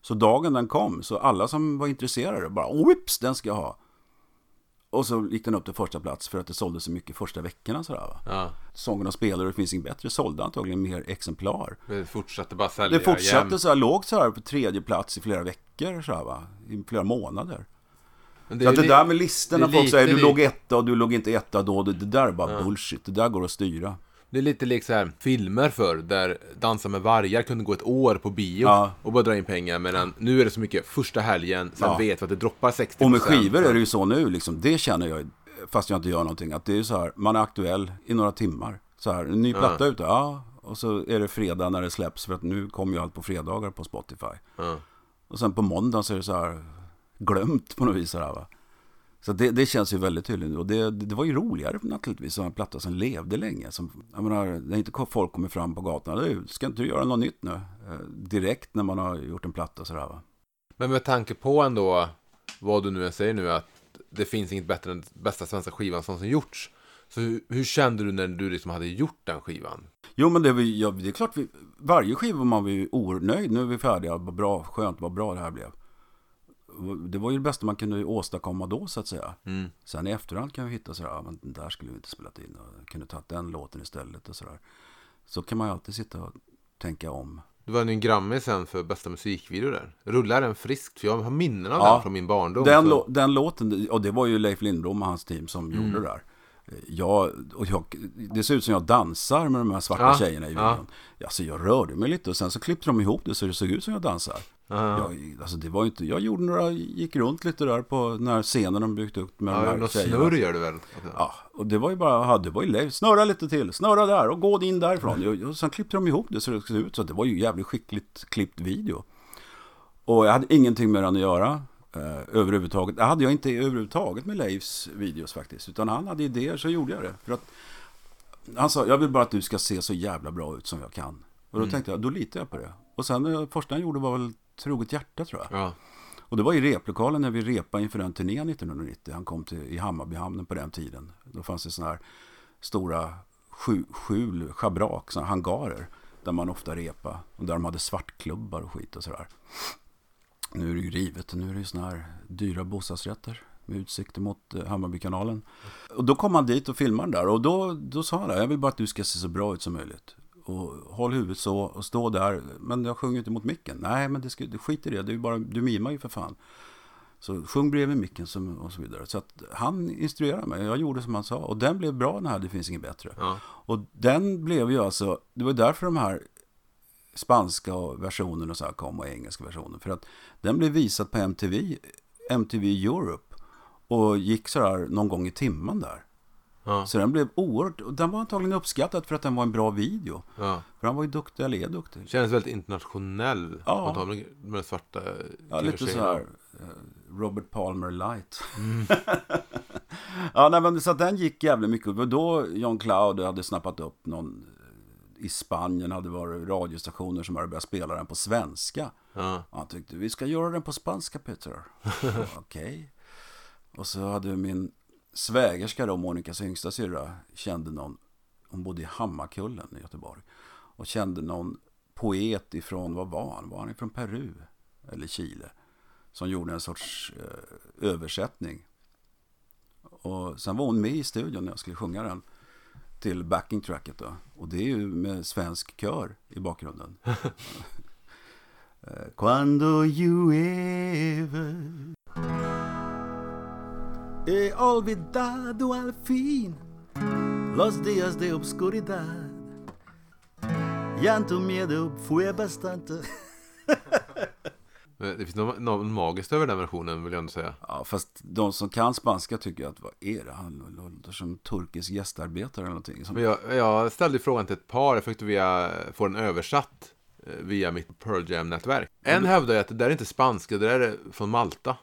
Så dagen den kom, så alla som var intresserade bara, whips, den ska jag ha. Och så gick den upp till första plats för att det sålde så mycket första veckorna. Sådär, va? Ja, Sången och spelare, det finns inget bättre, sålde antagligen mer exemplar. det fortsatte bara sälja Det fortsatte jämt. så här, låg så här på tredje plats i flera veckor, så här, va? i flera månader. Men Så att det där med listorna, det folk säger du låg etta och du låg inte etta då, det, det där är bara bullshit, det där går att styra. Det är lite lik så här filmer för där Dansa med vargar kunde gå ett år på bio Ja. och bara dra in pengar. Medan nu är det så mycket första helgen, sen Ja. vet vi att det droppar 60%. Och med skivor är det ju så nu, liksom, det känner jag, fast jag inte gör någonting, att det är så här, man är aktuell i några timmar. Så här, ny platta ute, ja, och så är det fredag när det släpps, för att nu kommer ju allt på fredagar på Spotify. Ja. Och sen på måndagen så är det så här glömt på något vis. Så, här, va? Så det, det känns ju väldigt tydligt. Och det, det var ju roligare naturligtvis som en platta som levde länge. Som, jag menar, när inte folk kommer fram på gatan. Du, ska inte du göra något nytt nu? Eh, direkt när man har gjort en platta sådär va. Men med tanke på ändå vad du nu än säger nu att det finns inget bättre än bästa svenska skivan som som gjorts. Så hur, hur kände du när du liksom hade gjort den skivan? Jo men det, ja, det är klart, vi, varje skiva man var ju oerhört nöjd. Nu är vi färdiga, vad bra, skönt, vad bra det här blev. Det var ju det bästa man kunde åstadkomma då så att säga. Mm. Sen i efterhand kan vi hitta sådär, ja, men den där skulle vi inte spelat in och kunde tagit den låten istället och sådär. Så kan man ju alltid sitta och tänka om. Du vann ju en Grammy sen för bästa musikvideo där. Rullar den friskt? För jag har minnen av Ja. den från min barndom. Den, så- den låten, och det var ju Leif Lindblom och hans team som Mm. gjorde det där. Jag, och jag, det ser ut som jag dansar med de här svarta Ja, tjejerna i ja. videon. Alltså jag rörde mig lite och sen så klippte de ihop det så det såg ut som jag dansar. Ja. Jag, alltså det var inte, jag gjorde några, gick runt lite där på den här scenen de byggt upp med de Ja, här något tjejerna. snurr gör du väl? Ja, och det var ju bara, ja, det var ju Leif, snurra lite till, snurra där och gå in därifrån. Och, och sen klippte de ihop det så det såg ut så det var ju jävligt skickligt klippt video. Och jag hade ingenting med den att göra. Eh, överhuvudtaget. Det hade jag inte överhuvudtaget med Leifs videos faktiskt. Utan han hade idéer så gjorde jag det. För att han sa, jag vill bara att du ska se så jävla bra ut som jag kan. Och då tänkte jag, då litar jag på det. Och sen det första han gjorde var väl Troget hjärta tror jag. Ja. Och det var i replokalen när vi repade inför den turnén 1990. Han kom till, i Hammarbyhamnen på den tiden. Då fanns det sådana här stora skjul, schabrak, sådana hangarer. Där man ofta repa Och där de hade svartklubbar och skit och sådär. Nu är det ju rivet. Nu är det ju sådana här dyra bostadsrätter. Med utsikter mot eh, Hammarbykanalen. Och då kom han dit och filmade där. Och då, då sa han. Jag vill bara att du ska se så bra ut som möjligt. Och håll huvudet så och stå där. Men jag sjunger inte mot micken. Nej, men det ska, det skit i det. det är bara, du mimar ju för fan. Så sjung bredvid micken som, och så vidare. Så att han instruerade mig. Jag gjorde som han sa. Och den blev bra den här Det finns inget bättre. Ja. Och den blev ju alltså, det var därför de här spanska versionen och så här kom och engelska versionen. För att den blev visad på MTV, MTV Europe. Och gick så här någon gång i timmen där. Ja. Så den blev oerhört, och den var antagligen uppskattad för att den var en bra video. ja. För han var ju duktig, eller är duktig. Kändes väldigt internationell. Ja. Med, med svarta Ja, lite så här eh, Robert Palmer light. ja, nej, men så att den gick jävligt mycket. Det var då John Cloud hade snappat upp någon eh, i Spanien hade varit radiostationer som hade börjat spela den på svenska. Ja. Och han tyckte, vi ska göra den på spanska Peter. Okej. Och så hade min svägerska då, Monikas yngsta syrra, kände någon, hon bodde i Hammarkullen i Göteborg. Och kände någon poet ifrån, vad var han? Var han ifrån Peru? Eller Chile? som gjorde en sorts eh, översättning. Och sen var hon med i studion när jag skulle sjunga den till backing tracket då. Och det är ju med svensk kör i bakgrunden. Eh, Quando llueve He olvidado al fin los días de obscuridad Llanto miedo fue bastante Det finns något, något magiskt över den versionen vill jag ändå säga. Ja, fast de som kan spanska tycker att vad är det? Han låter som turkisk gästarbetare eller någonting. Som... Men jag, jag ställde frågan till ett par, jag försökte via, få den översatt eh, via mitt Pearl Jam-nätverk. En hävdar ju att det där är inte spanska, det där är från Malta.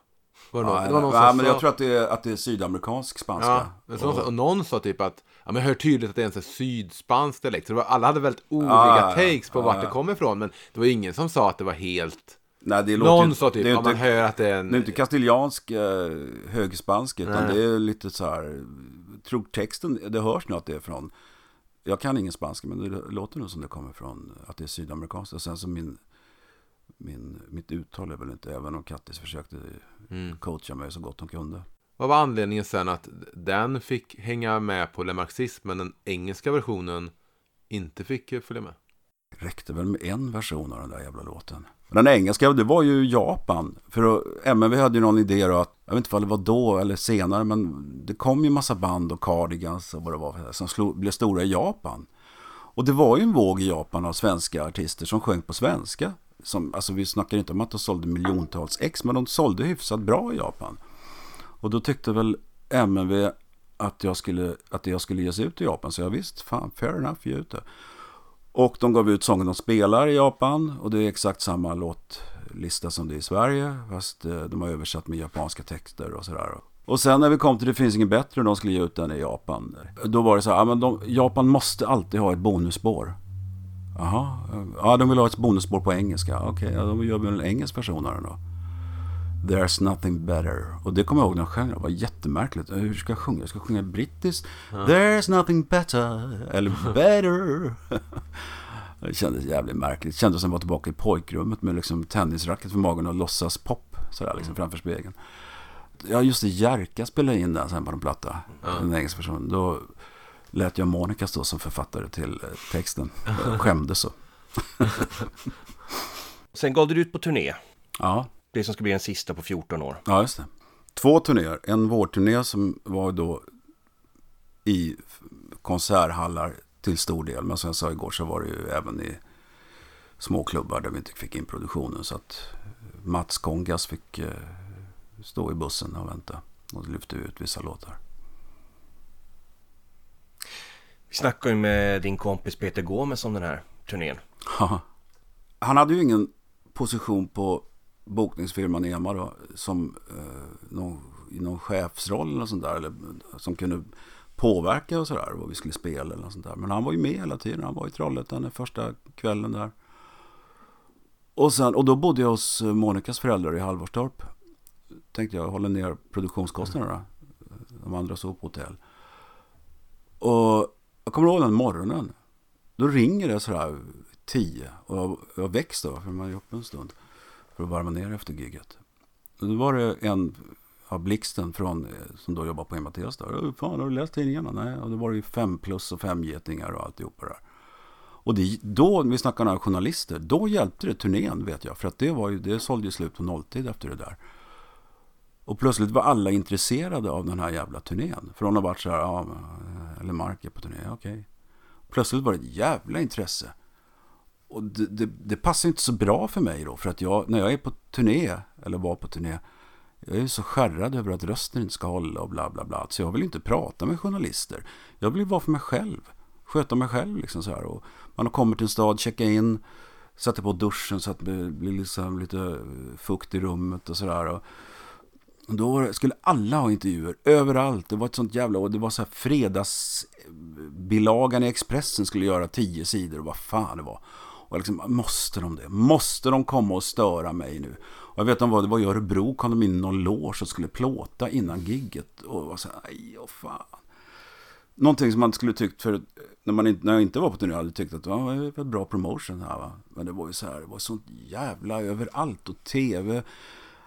Var det någon, Ja, det var någon ja, men sa- jag tror att det är, att det är sydamerikansk spanska. Ja, men så, och någon sa typ att Ja, men jag hör tydligt att det är en sydspansk dialekt. Så var, alla hade väldigt olika Ja, takes på ja, vart det kommer ifrån. Men det var ingen som sa att det var helt... Nej, det låter Någon sa typ, det är ja, man inte, hör att det är en... det är inte kastiljansk eh, högspansk, utan Nej. det är lite så här, tror texten, det hörs nog att det är från, jag kan ingen spanska, men det låter nog som det kommer från, att det är sydamerikanskt. Och sen så min, min, mitt uttal är väl inte, även om Kattis försökte Mm. coacha mig så gott hon kunde. Vad var anledningen sen att den fick hänga med på Le Marxisme, men den engelska versionen inte fick följa med? räckte väl med en version av den där jävla låten. Den engelska, det var ju Japan. För MNV hade ju någon idé då att, jag vet inte om det var då eller senare, men det kom ju massa band och cardigans och vad det var som slog, blev stora i Japan. Och det var ju en våg i Japan av svenska artister som sjöng på svenska. Som, alltså vi snackar inte om att de sålde miljontals ex, men de sålde hyfsat bra i Japan. Och då tyckte väl MNV att jag skulle, att jag skulle ge sig ut i Japan. Så jag visst, fan, fair enough, ge ut det. Och de gav ut sången de spelar i Japan. Och det är exakt samma låtlista som det är i Sverige. Fast eh, de har översatt med japanska texter och sådär. Och sen när vi kom till Det finns ingen bättre och de skulle ge ut den i Japan. Då var det så här, ja, men de, Japan måste alltid ha ett bonusspår. Jaha, ja de vill ha ett bonusspår på engelska. Okej, ja, då gör vi en engelsk version av den då. There's nothing better. Och det kommer jag ihåg när jag sjöng. Det var jättemärkligt. Hur ska jag sjunga? Jag ska sjunga brittiskt. There's nothing better. Eller better. det kändes jävligt märkligt. Det kändes som att vara tillbaka i pojkrummet med liksom tennisracket för magen och låtsas pop. Sådär liksom framför spegeln. Ja, just det. Jerka spelade in den sen på en platta. Den engelska versionen. Då lät jag Monica stå som författare till eh, texten. Jag skämdes så. Sen gav du ut på turné. Ja, Det som ska bli den sista på 14 år. Ja, just det. Två turnéer. En vårturné som var då i konserthallar till stor del. Men som jag sa igår så var det ju även i små klubbar där vi inte fick in produktionen. Så att Mats Kongas fick eh, stå i bussen och vänta. Och lyfte ut vissa låtar. Vi snackade ju med din kompis Peter Gomes om den här turnén. Han hade ju ingen position på bokningsfirman EMA då, som eh, någon, i någon chefsroll eller sånt där. Eller, som kunde påverka och sådär vad vi skulle spela eller något sånt där. Men han var ju med hela tiden. Han var i Trollhättan den första kvällen där. Och, sen, och då bodde jag hos eh, Monikas föräldrar i Halvorstorp. Tänkte jag hålla ner produktionskostnaderna. Eh, de andra sov på hotell. Och jag kommer ihåg den morgonen. Då ringer det sådär tio. Och jag, jag väcks då, för man är uppe en stund. För att varva ner efter giget. Och då var det en av Blixten från, eh, som då jobbar på Mattias där. Fan, har du läst tidningarna? Nej. Och då var det ju fem plus och fem getingar och alltihopa där. Och det, då, vi snackar några journalister, då hjälpte det turnén vet jag. För att det, var ju, det sålde ju slut på nolltid efter det där. Och plötsligt var alla intresserade av den här jävla turnén. Från att ha varit så här, ja, eh, eller Mark är på turné, okej. Plötsligt var det ett jävla intresse. Och det, det, det passar inte så bra för mig då. För att jag, när jag är på turné, eller var på turné, jag är så skärrad över att rösten inte ska hålla och bla bla bla. Så jag vill inte prata med journalister. Jag vill vara för mig själv. Sköta mig själv liksom så här. Och man har kommit till en stad, checka in, Satte på duschen så att det blir liksom lite fukt i rummet och sådär. Och då skulle alla ha intervjuer överallt. Det var ett sånt jävla... Och det var så här fredagsbilagan i Expressen skulle göra tio sidor och vad fan det var. Och liksom, måste de det? Måste de komma och störa mig nu? Och jag vet om vad det var i Örebro kom de in i någon loge och skulle plåta innan gigget. Och var så här, aj, och fan. Någonting som man skulle tyckt för när, man inte, när jag inte var på turné hade jag tyckt att det var bra promotion här va. Men det var ju så här, det var sånt jävla överallt och tv.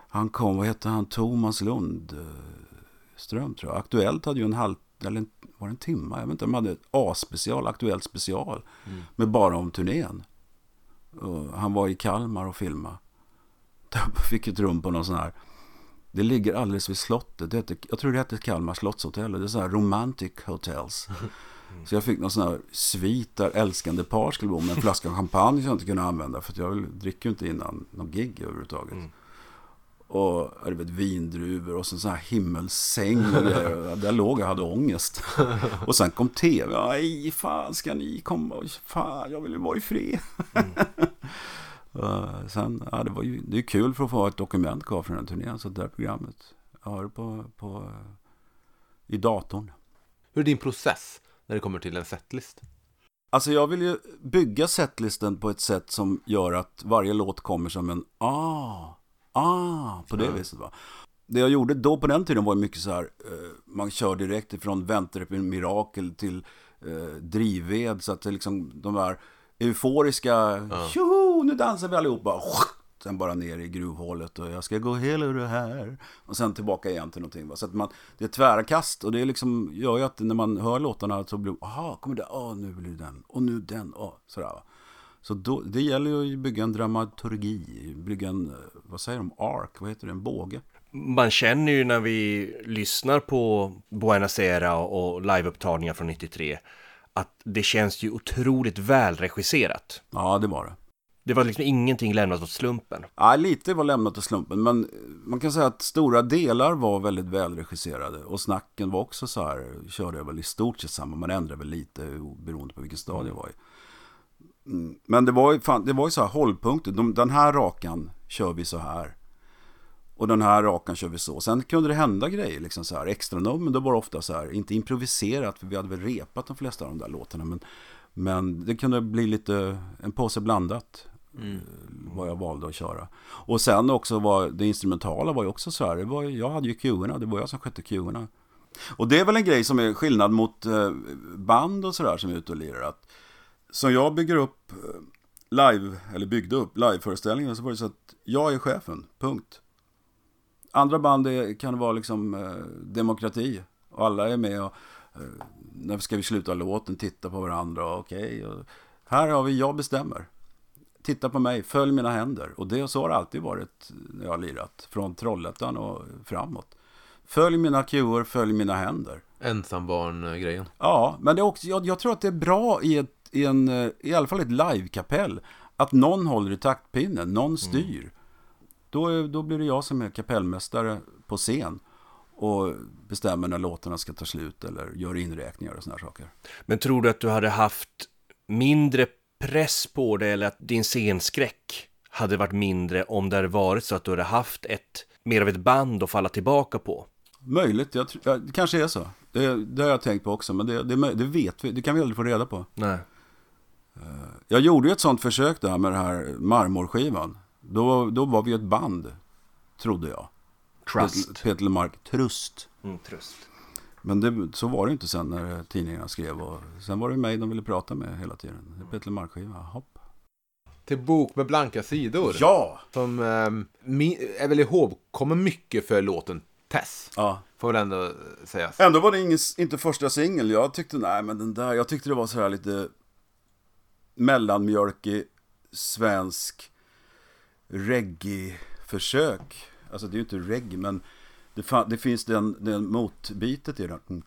Han kom, vad hette han, Thomas Lundström tror jag. Aktuellt hade ju en halv, eller en, var det en timme? Jag vet inte, de hade ett A-special, Aktuellt special. Med bara om turnén. Och han var i Kalmar och filmade. Jag fick ett rum på någon sån här det ligger alldeles vid slottet. Det heter, jag tror det heter Kalmar slottshotell. Det är så här romantic hotels. Så jag fick någon sån här svit där älskande par skulle bo med en flaska champagne som jag inte kunde använda. För jag dricker ju inte innan någon gig överhuvudtaget. Mm. Och jag vet, vindruvor och så sån här himmelsäng och grejer. Där låg jag hade ångest. Och sen kom tv. Nej, fan ska ni komma? Fan, jag vill ju vara i fred. Mm. Uh, sen, ja, det var ju det är kul för att få ett dokument kvar från den turnén. Så det där programmet, jag har det på, på, i datorn. Hur är din process när det kommer till en setlist? Alltså jag vill ju bygga setlisten på ett sätt som gör att varje låt kommer som en ah, ah, på det viset va. Det jag gjorde då på den tiden var mycket så här, uh, man kör direkt Väntar på en mirakel till drivved. Så att det liksom, de där euforiska, ja. tjoho, nu dansar vi allihopa. Sen bara ner i gruvhålet och jag ska gå hela det här. Och sen tillbaka igen till någonting. Så att man, det är tvära kast och det är liksom, gör ju att när man hör låtarna så blir aha, kommer det, åh, nu blir det den, och nu den, åh, sådär. Så då, det gäller ju att bygga en dramaturgi, bygga en, vad säger de, ark, vad heter det, en båge. Man känner ju när vi lyssnar på Buenos Aires och liveupptagningar från 93 att det känns ju otroligt välregisserat. Ja, det var det. Det var liksom ingenting lämnat åt slumpen. Ja, lite var lämnat åt slumpen, men man kan säga att stora delar var väldigt välregisserade. Och snacken var också så här, körde jag väl i stort sett samma, man ändrade väl lite beroende på vilken stad jag var i. Mm, men det var ju, fan, det var ju så här hållpunkter, De, den här rakan kör vi så här. Och den här rakan kör vi så. Sen kunde det hända grejer, liksom så här extra nummer. Då var det ofta så här, inte improviserat, för vi hade väl repat de flesta av de där låtarna. Men, men det kunde bli lite, en påse blandat. Mm. Eh, vad jag valde att köra. Och sen också var det instrumentala var ju också så här. Det var, jag hade ju cuerna, det var jag som skötte cuerna. Och det är väl en grej som är skillnad mot eh, band och sådär som är ute och lirar. Att, som jag bygger upp eh, live, eller byggde upp liveföreställningen så var det så att jag är chefen, punkt. Andra band är, kan vara liksom eh, demokrati. Och alla är med och eh, när ska vi sluta låten, titta på varandra. Okej, okay, här har vi, jag bestämmer. Titta på mig, följ mina händer. Och det så har det alltid varit när jag har lirat. Från Trollhättan och framåt. Följ mina cuer, följ mina händer. Ensambarn-grejen. Ja, men det är också, jag, jag, tror att det är bra i, ett, i, en, eh, i alla fall ett livekapell. Att någon håller i taktpinnen, någon styr. Mm. Då, då blir det jag som är kapellmästare på scen och bestämmer när låtarna ska ta slut eller gör inräkningar och sådana saker. Men tror du att du hade haft mindre press på dig eller att din scenskräck hade varit mindre om det hade varit så att du hade haft ett mer av ett band att falla tillbaka på? Möjligt, jag, ja, det kanske är så. Det, det, har jag tänkt på också, men det, det, det, vet vi, det kan vi aldrig få reda på. Nej. Eh, jag gjorde ju ett sånt försök där med den här marmorskivan. Då, då var vi ett band, trodde jag. Trust. Peter Lemark, Trust. Mm, trust. Men det, så var det inte sen när tidningarna skrev. Och sen var det mig de ville prata med hela tiden. Peter Lemark-skiva, hopp. Till bok med blanka sidor. Ja! Som eh, är väl ihågkommen mycket för låten Tess. Ja. Får väl ändå sägas. Ändå var det ingen, inte första singel. Jag tyckte, nej men den där, jag tyckte det var så här lite mellanmjölkig, svensk reggae-försök. Alltså det är ju inte reggae, men det, det finns den, den motbitet i den. Mm,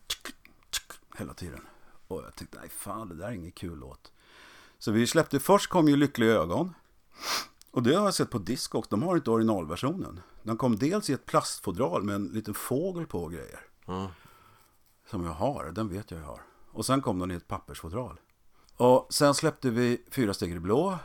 hela tiden. Och jag tänkte, nej fan, det där är ingen kul låt. Så vi släppte, först kom ju Lyckliga ögon. Och det har jag sett på Discogs, de har inte originalversionen. Den kom dels i ett plastfodral med en liten fågel på och grejer. Mm. Som jag har, den vet jag jag har. Och sen kom den i ett pappersfodral. Och sen släppte vi Fyra steg i blå.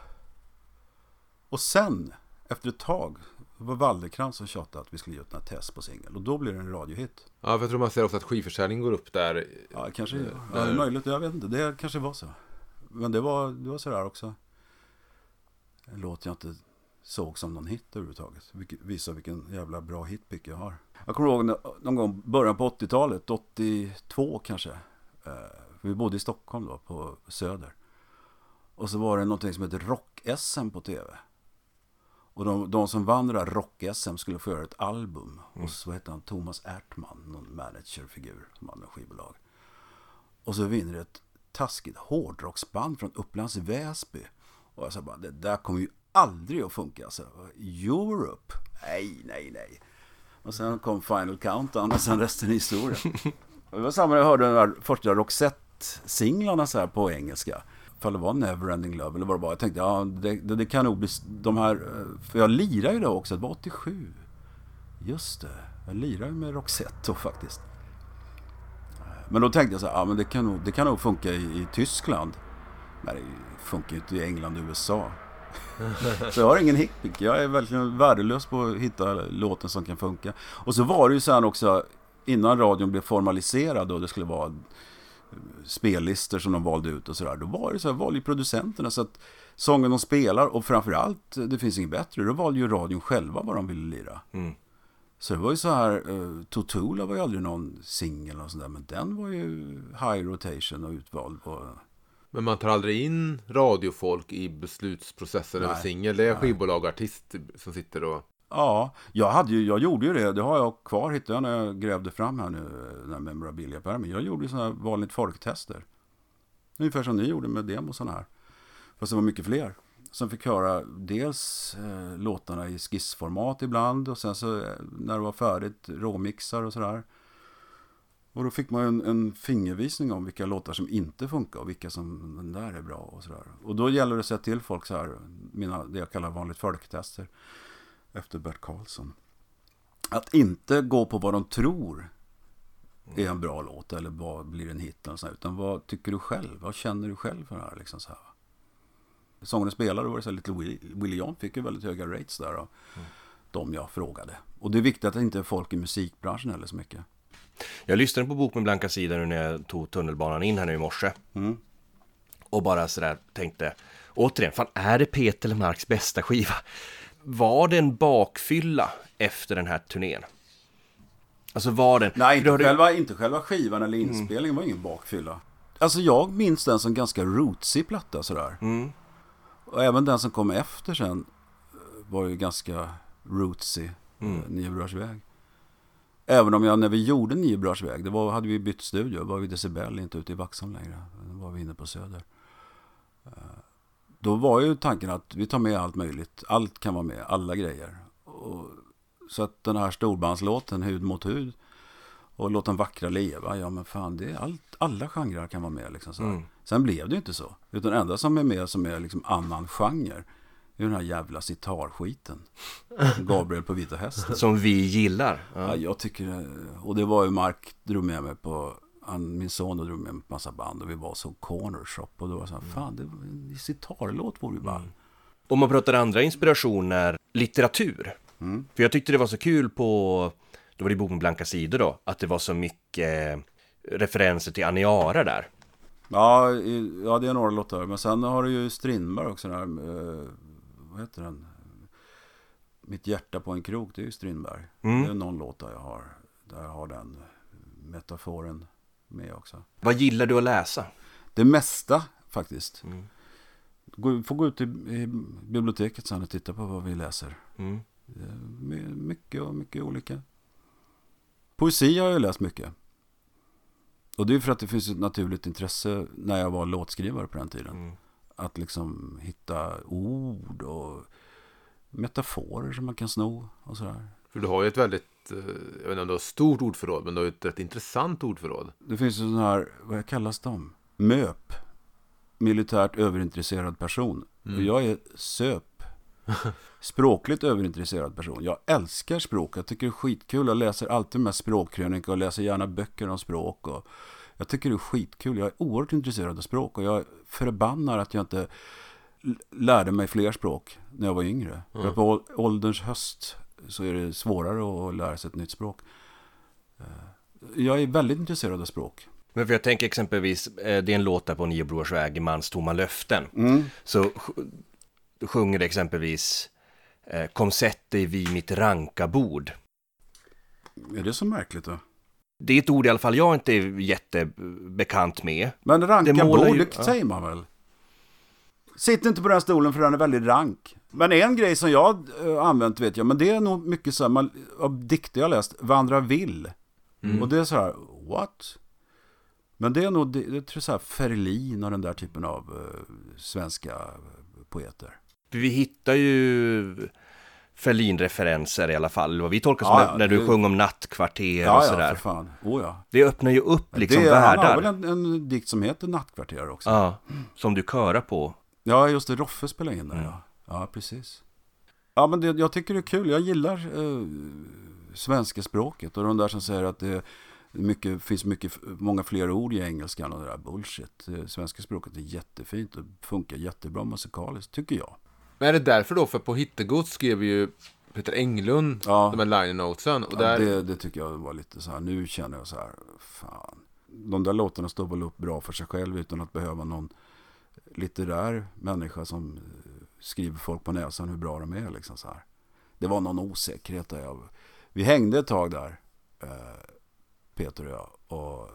Och sen efter ett tag var Wallercrantz som tjatade att vi skulle göra ett test på singel. Och då blir det en radiohit. Ja, för jag tror man ser också att skivförsäljningen går upp där. Ja, kanske. Ja, det är möjligt. Jag vet inte. Det kanske var så. Men det var, det var sådär också. En låt jag inte såg som någon hit överhuvudtaget. Vilket visar vilken jävla bra hitpick jag har. Jag kommer ihåg någon gång början på 80-talet, 82 kanske. Eh, vi bodde i Stockholm då, på Söder. Och så var det någonting som heter Rock-SM på tv. Och de, de som vann det där rock-SM skulle få göra ett album. Och så hette han Thomas Ertman, någon managerfigur som hade en skivbolag. Och så vinner ett taskigt hårdrocksband från Upplands Väsby. Och jag sa bara, det där kommer ju aldrig att funka. Alltså, Europe? Nej, nej, nej. Och sen kom Final Countdown och sen resten är historia. Och det var samma när jag hörde den där första singlarna så här på engelska. Ifall det var Neverending Love eller vad det var. Jag tänkte, ja det, det, det kan nog bli de här, eh, för jag lirar ju då också, det var 87. Just det, jag lirar ju med Roxette då faktiskt. Eh, men då tänkte jag så här, ja men det kan nog, det kan nog funka i, i Tyskland. Men det funkar ju inte i England och USA. så jag har ingen hickpick. Jag är verkligen värdelös på att hitta låten som kan funka. Och så var det ju sen också, innan radion blev formaliserad och det skulle vara spellistor som de valde ut och sådär. Då var det så här, valde ju producenterna så att sången de spelar och framförallt, det finns inget bättre, då valde ju radion själva vad de ville lira. Mm. Så det var ju så här, uh, Totola var ju aldrig någon singel och sådär, men den var ju high rotation och utvald på... Men man tar aldrig in radiofolk i beslutsprocessen över singel. Det är skivbolag och artist som sitter och... Ja, jag, hade ju, jag gjorde ju det. Det har jag kvar, hittade jag när jag grävde fram här nu, den här memorabilia-pärmen. Jag gjorde ju sådana här vanligt folktester. Ungefär som ni gjorde med demosarna här. Fast det var mycket fler. Som fick höra dels eh, låtarna i skissformat ibland och sen så eh, när det var färdigt råmixar och sådär. Och då fick man en, en fingervisning om vilka låtar som inte funkar och vilka som den där är bra och sådär. Och då gäller det att säga till folk så här, mina, det jag kallar vanligt folktester efter Bert Karlsson. Att inte gå på vad de tror är en bra låt eller vad blir en hit. Och så här, utan vad tycker du själv? Vad känner du själv för det här? Liksom så här. Sången spelade var det så här, lite Willie, Willie John fick ju väldigt höga rates där. Och De jag frågade. Och det är viktigt att det inte är folk i musikbranschen heller så mycket. Jag lyssnade på Bok med blanka sidor nu när jag tog tunnelbanan in här nu i morse. Och bara sådär tänkte, återigen, fan är det Peter Lemarks bästa skiva? Var det en bakfylla efter den här turnén? Alltså var den... Nej, inte själva, inte själva skivan eller inspelningen var ingen bakfylla. Alltså jag minns den som ganska rootsig platta sådär. Mm. Och även den som kom efter sen eh, var ju ganska rootsig. Mm. Mm. Väg. Även om jag när vi gjorde Nio Brörs väg, det var, hade vi bytt studio. var vi Decibel, inte ute i Vaxholm längre. Då var vi inne på Söder. Då var ju tanken att vi tar med allt möjligt. Allt kan vara med, alla grejer. Och, så att den här storbandslåten, Hud mot hud, och Låt den vackra leva, ja men fan, det är allt, alla genrer kan vara med. Liksom, så. Mm. Sen blev det ju inte så. Utan det enda som är med som är liksom annan genre, är den här jävla sitarskiten. Gabriel på vita hästen. Som vi gillar. Ja, Ja. jag tycker Och det var ju Mark drog med mig på han, min son drog med på massa band och vi var så corner shop och då var det så här, fan det var en sitarlåt vore ju ball. Om man pratar andra inspirationer, litteratur. Mm. För jag tyckte det var så kul på, då var det Bok med blanka sidor då, att det var så mycket eh, referenser till Aniara där. Ja, ja, det är några låtar. Men sen har du ju Strindberg också. Den här, eh, vad heter den? Mitt hjärta på en krok, det är ju Strindberg. Mm. Det är någon låt där jag har, där jag har den metaforen med också. Vad gillar du att läsa? Det mesta faktiskt. Mm. Gå, får gå ut i, i biblioteket sen och titta på vad vi läser. Mm. Mycket och mycket olika. Poesi har jag läst mycket. Och det är för att det finns ett naturligt intresse när jag var låtskrivare på den tiden. Mm. Att liksom hitta ord och metaforer som man kan sno och sådär. För du har ju ett väldigt, eh, jag vet inte om du har stort ordförråd, men du har ett rätt intressant ordförråd. Det finns ju sådana här, vad kallas de? MÖP. Militärt överintresserad person. Och jag är SÖP. Språkligt överintresserad person. Jag älskar språk. Jag tycker det är skitkul. Jag läser alltid med språkkrönika och läser gärna böcker om språk. Och jag tycker det är skitkul. Jag är oerhört intresserad av språk. Och jag förbannar att jag inte lärde mig fler språk när jag var yngre. För på ål- ålderns höst så är det svårare att lära sig ett nytt språk. Eh, Jag är väldigt intresserad av språk. Men för jag tänker exempelvis, eh, det är en låt där på Nio Brors väg, Mans tomma löften. Så sj- sjunger det exempelvis eh, Kom sätt dig vid mitt rankabord. Är det så märkligt då? Det är ett ord i alla fall jag inte är jättebekant med. Men ranka Det bord, ju- det säger man väl? Sitt inte på den stolen för den är väldigt rank. Men en grej som jag uh, använt vet jag, men det är nog mycket så här, man, av dikter jag läst, Vandra vill. Mm. Och det är så här, what? Men det är nog, det, det tror jag så här, Ferlin och den där typen av uh, svenska poeter. Vi hittar ju Ferlin-referenser i alla fall. Vad vi tolkar som Ja, när, ja, när du det- sjöng om nattkvarter Ja, och ja, sådär. för fan. Oh, ja. Det öppnar ju upp liksom det, Han har världar. väl en, en dikt som heter Nattkvarter också. Ja, som du körar på. Ja, just det. Roffe spelar in där, ja. Ja, precis. Ja, men det, jag tycker det är kul. Jag gillar eh, svenska språket. Och de där som säger att det mycket, finns mycket, många fler ord i engelskan och det där bullshit. Eh, Svenska språket är jättefint och funkar jättebra musikaliskt, tycker jag. Men är det därför då? För på Hittegods skrev ju Peter Englund Ja. de här liner notesen. Och Ja, där, det, det tycker jag var lite så här, nu känner jag så här, fan. De där låtarna står väl upp bra för sig själv utan att behöva någon litterär människa som skriver folk på näsan hur bra de är. Liksom så här. Det var någon osäkerhet där. Jag, vi hängde ett tag där, eh, Peter och jag. Och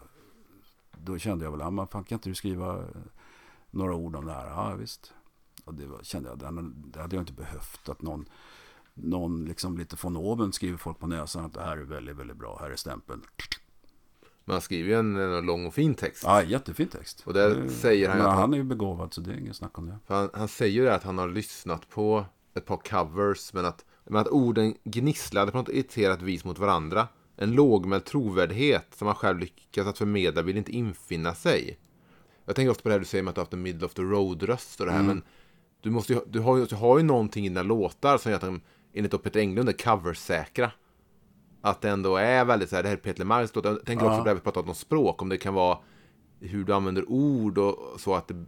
då kände jag väl, ja, fan kan inte du skriva eh, några ord om det här? Ja, visst. Och det var, kände jag, det hade jag inte behövt att någon någon liksom lite von oben skriver folk på näsan att det här är väldigt, väldigt bra, här är stämpeln man skriver ju en, en lång och fin text. Ja, jättefin text. Och där Det- säger han ju men att han- han är ju begåvad så det är inget snack om det. För han, han säger ju det att han har lyssnat på ett par covers, men att, men att orden gnisslade på något irriterat vis mot varandra. En lågmäld trovärdighet som han själv lyckats att förmedla vill inte infinna sig. Jag tänker ofta på det här du säger med att du har haft en middle of the road-röst och det här, Mm. men du, måste ju, du, har ju, du har ju någonting i dina låtar som gör att de, enligt Peter Englund, är coversäkra. Att det ändå är väldigt så här, det här är Peter Lemarks låt. Jag tänker också på det vi pratat om språk, om det kan vara hur du använder ord och så att det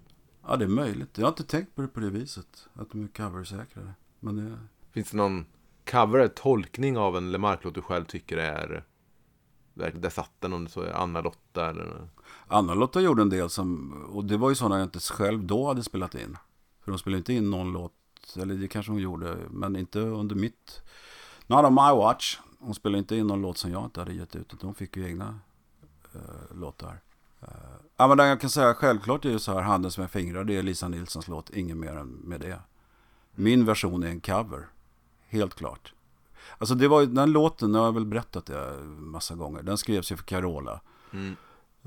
Ja, det är möjligt. Jag har inte tänkt på det på det viset. Att de är coversäkrade. Men det... Finns det någon cover tolkning av en Lemark-låt du själv tycker är där satt den om det så är Anna-Lotta eller Anna-Lotta gjorde en del som, och det var ju sådana jag inte själv då hade spelat in. För de spelade inte in någon låt, eller det kanske hon gjorde, men inte under mitt, not on my watch. Hon spelade inte in någon låt som jag inte hade gett ut, utan hon fick ju egna eh, låtar. Uh, ja, men det jag kan säga självklart är ju så här, Handen som jag fingrar, det är Lisa Nilssons låt, ingen mer än med det. Min version är en cover, helt klart. Alltså det var ju, den låten, jag har väl berättat det massa gånger, den skrevs ju för Carola.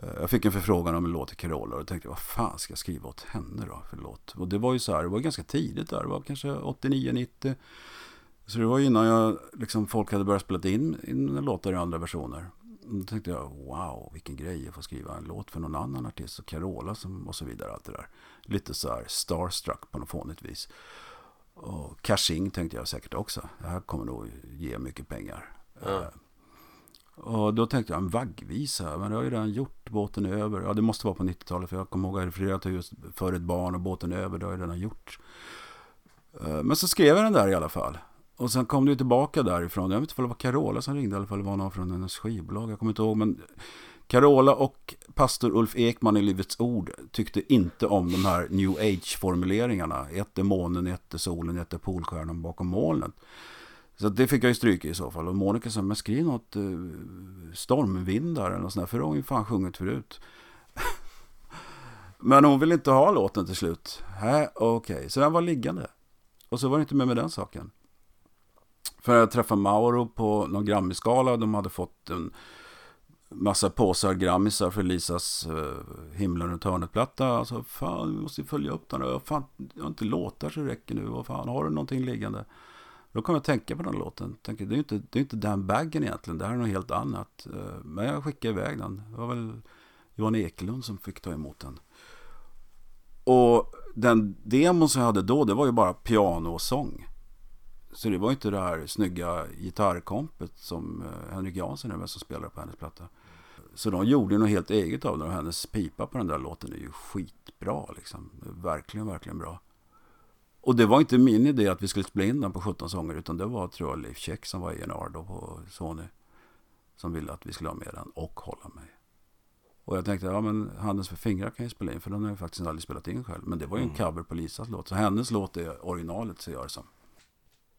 Eh, Jag fick en förfrågan om en låt till Carola och tänkte vad fan ska jag skriva åt henne då för låt? Och det var ju så här, det var ganska tidigt där, det var kanske 89-90. Så det var innan jag, liksom, folk hade börjat spela in, in låtar i andra versioner. Då tänkte jag, wow, vilken grej att få skriva en låt för någon annan artist och Carola som, och så vidare. Allt det där. Lite så här starstruck på något fånigt vis. Och cashing tänkte jag säkert också. Det här kommer nog ge mycket pengar. Eh, och då tänkte jag en vaggvisa, men det har ju redan gjort, båten är över. Ja, det måste vara på 90-talet, för jag kommer ihåg att jag refererade till just för ett barn och båten är över, det har jag redan gjort. Eh, Men så skrev jag den där i alla fall. Och sen kom det tillbaka därifrån. Jag vet inte om det var Carola som ringde, eller om det var någon från hennes skivbolag. Jag kommer inte ihåg, men Carola och pastor Ulf Ekman i Livets Ord tyckte inte om de här New Age-formuleringarna. Ett är månen, ett är solen, ett är polstjärnan bakom molnet. Så det fick jag ju stryka i så fall. Och Monica sa, men skriv något eh, stormvindar eller något sånt där, för det har hon ju fan sjungit förut. men hon ville inte ha låten till slut. Nej, okej, så den var liggande. Och så var det inte med med den saken. För jag träffade Mauro på någon Grammisgala. De hade fått en massa påsar Grammisar för Lisas uh, Himlen runt hörnet-platta. Alltså, fan, vi måste ju följa upp den. Jag, fan, jag har inte låtar så det räcker nu. Vad fan, har du någonting liggande? Då kom jag att tänka på den låten. Tänkte, det är ju inte, det är inte den Baggen egentligen. Det här är något helt annat. Eh, men jag skickade iväg den. Det var väl Johan Ekelund som fick ta emot den. Och den demon som jag hade då, det var ju bara piano och sång. Så det var inte det här snygga gitarrkompet som eh, Henrik Jansson är med som spelar på hennes platta. Så de gjorde något helt eget av det och hennes pipa på den där låten är ju skitbra liksom. Verkligen, verkligen bra. Och det var inte min idé att vi skulle spela in den på 17 sånger utan det var tror jag Leif Check som var A&R då på Sony. Som ville att vi skulle ha med den och hålla mig. Och jag tänkte, ja men Handens för fingrar kan jag spela in för den har jag faktiskt aldrig spelat in själv. Men det var ju en cover på Lisas låt. Så hennes låt är originalet ser jag det som.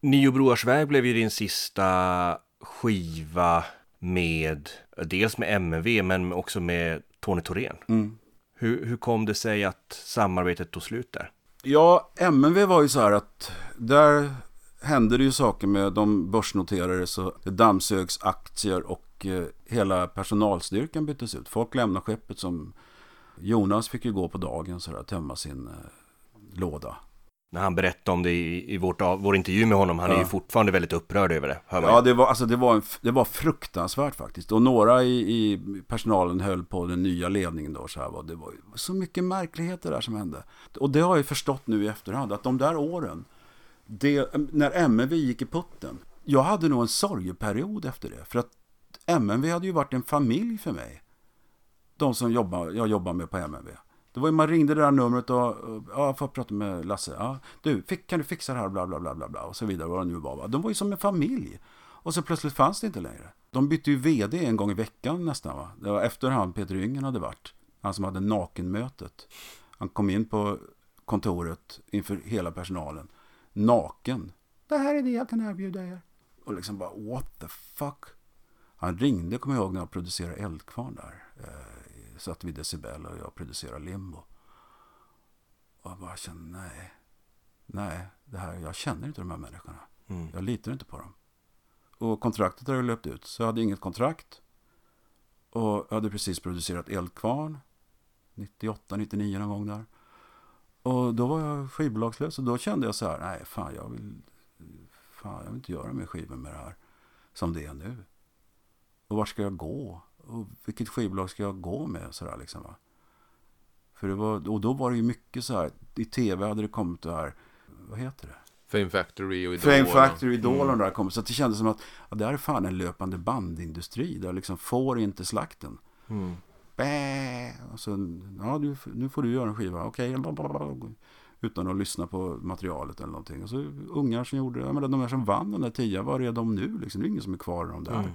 Nio Broars väg blev ju din sista skiva med, dels med MV men också med Tony Thorén. Mm. Hur, hur kom det sig att samarbetet tog slut där? Ja, MNV var ju så här att där hände det ju saker med de börsnoterades och det dammsögs aktier och eh, hela personalstyrkan byttes ut. Folk lämnade skeppet som Jonas fick ju gå på dagen så där, tömma sin eh, låda. När han berättade om det i, i vårt, vår intervju med honom, han är Ja. ju fortfarande väldigt upprörd över det. Ja, det var, alltså, det, var en, det var fruktansvärt faktiskt. Och några i, i personalen höll på den nya ledningen då. Så här, var, det var så mycket märkligheter där som hände. Och det har jag förstått nu i efterhand. Att de där åren, det, när MNV gick i putten. Jag hade nog en sorgeperiod efter det. För att MNV hade ju varit en familj för mig. De som jobbar, jag jobbar med på MNV. Det var ju, man ringde det där numret och, och ja, jag får prata med Lasse. Ja, du, fick, kan du fixa det här? Bla, bla, bla, bla, bla och så vidare. Vad det nu var. Va? De var ju som en familj. Och så plötsligt fanns det inte längre. De bytte ju vd en gång i veckan nästan. Va? Det var efter han Peter Yngen hade varit. Han som hade nakenmötet. Han kom in på kontoret inför hela personalen. Naken. Det här är det jag kan erbjuda er. Och liksom bara what the fuck. Han ringde, kommer jag ihåg, när jag producerade Eldkvarn där. Eh, Satt vid Decibel och jag producerade Limbo. Och jag bara kände, nej. Nej, det här, jag känner inte de här människorna. Mm. Jag litar inte på dem. Och kontraktet hade löpt ut, så jag hade inget kontrakt. Och jag hade precis producerat Eldkvarn. 98, 99 någon gång där. Och då var jag skivbolagslös och då kände jag så här, nej fan jag vill, fan jag vill inte göra mer skivor med det här. Som det är nu. Och var ska jag gå? Och vilket skivbolag ska jag gå med? Så där, liksom, va? För det var, och då var det ju mycket så här, i tv hade det kommit det här, vad heter det? Fame Factory och Idol. Fame Factory, och de där kom. Så det kändes som att ja, det här är fan en löpande bandindustri. Där liksom får inte slakten. Mm. Bä! Och så, ja, du, nu får du göra en skiva. Okej. Utan att lyssna på materialet eller någonting. Och så ungar som gjorde, jag menar, de här som vann den där tian, var är de nu? Liksom, det är ingen som är kvar i de där. Mm.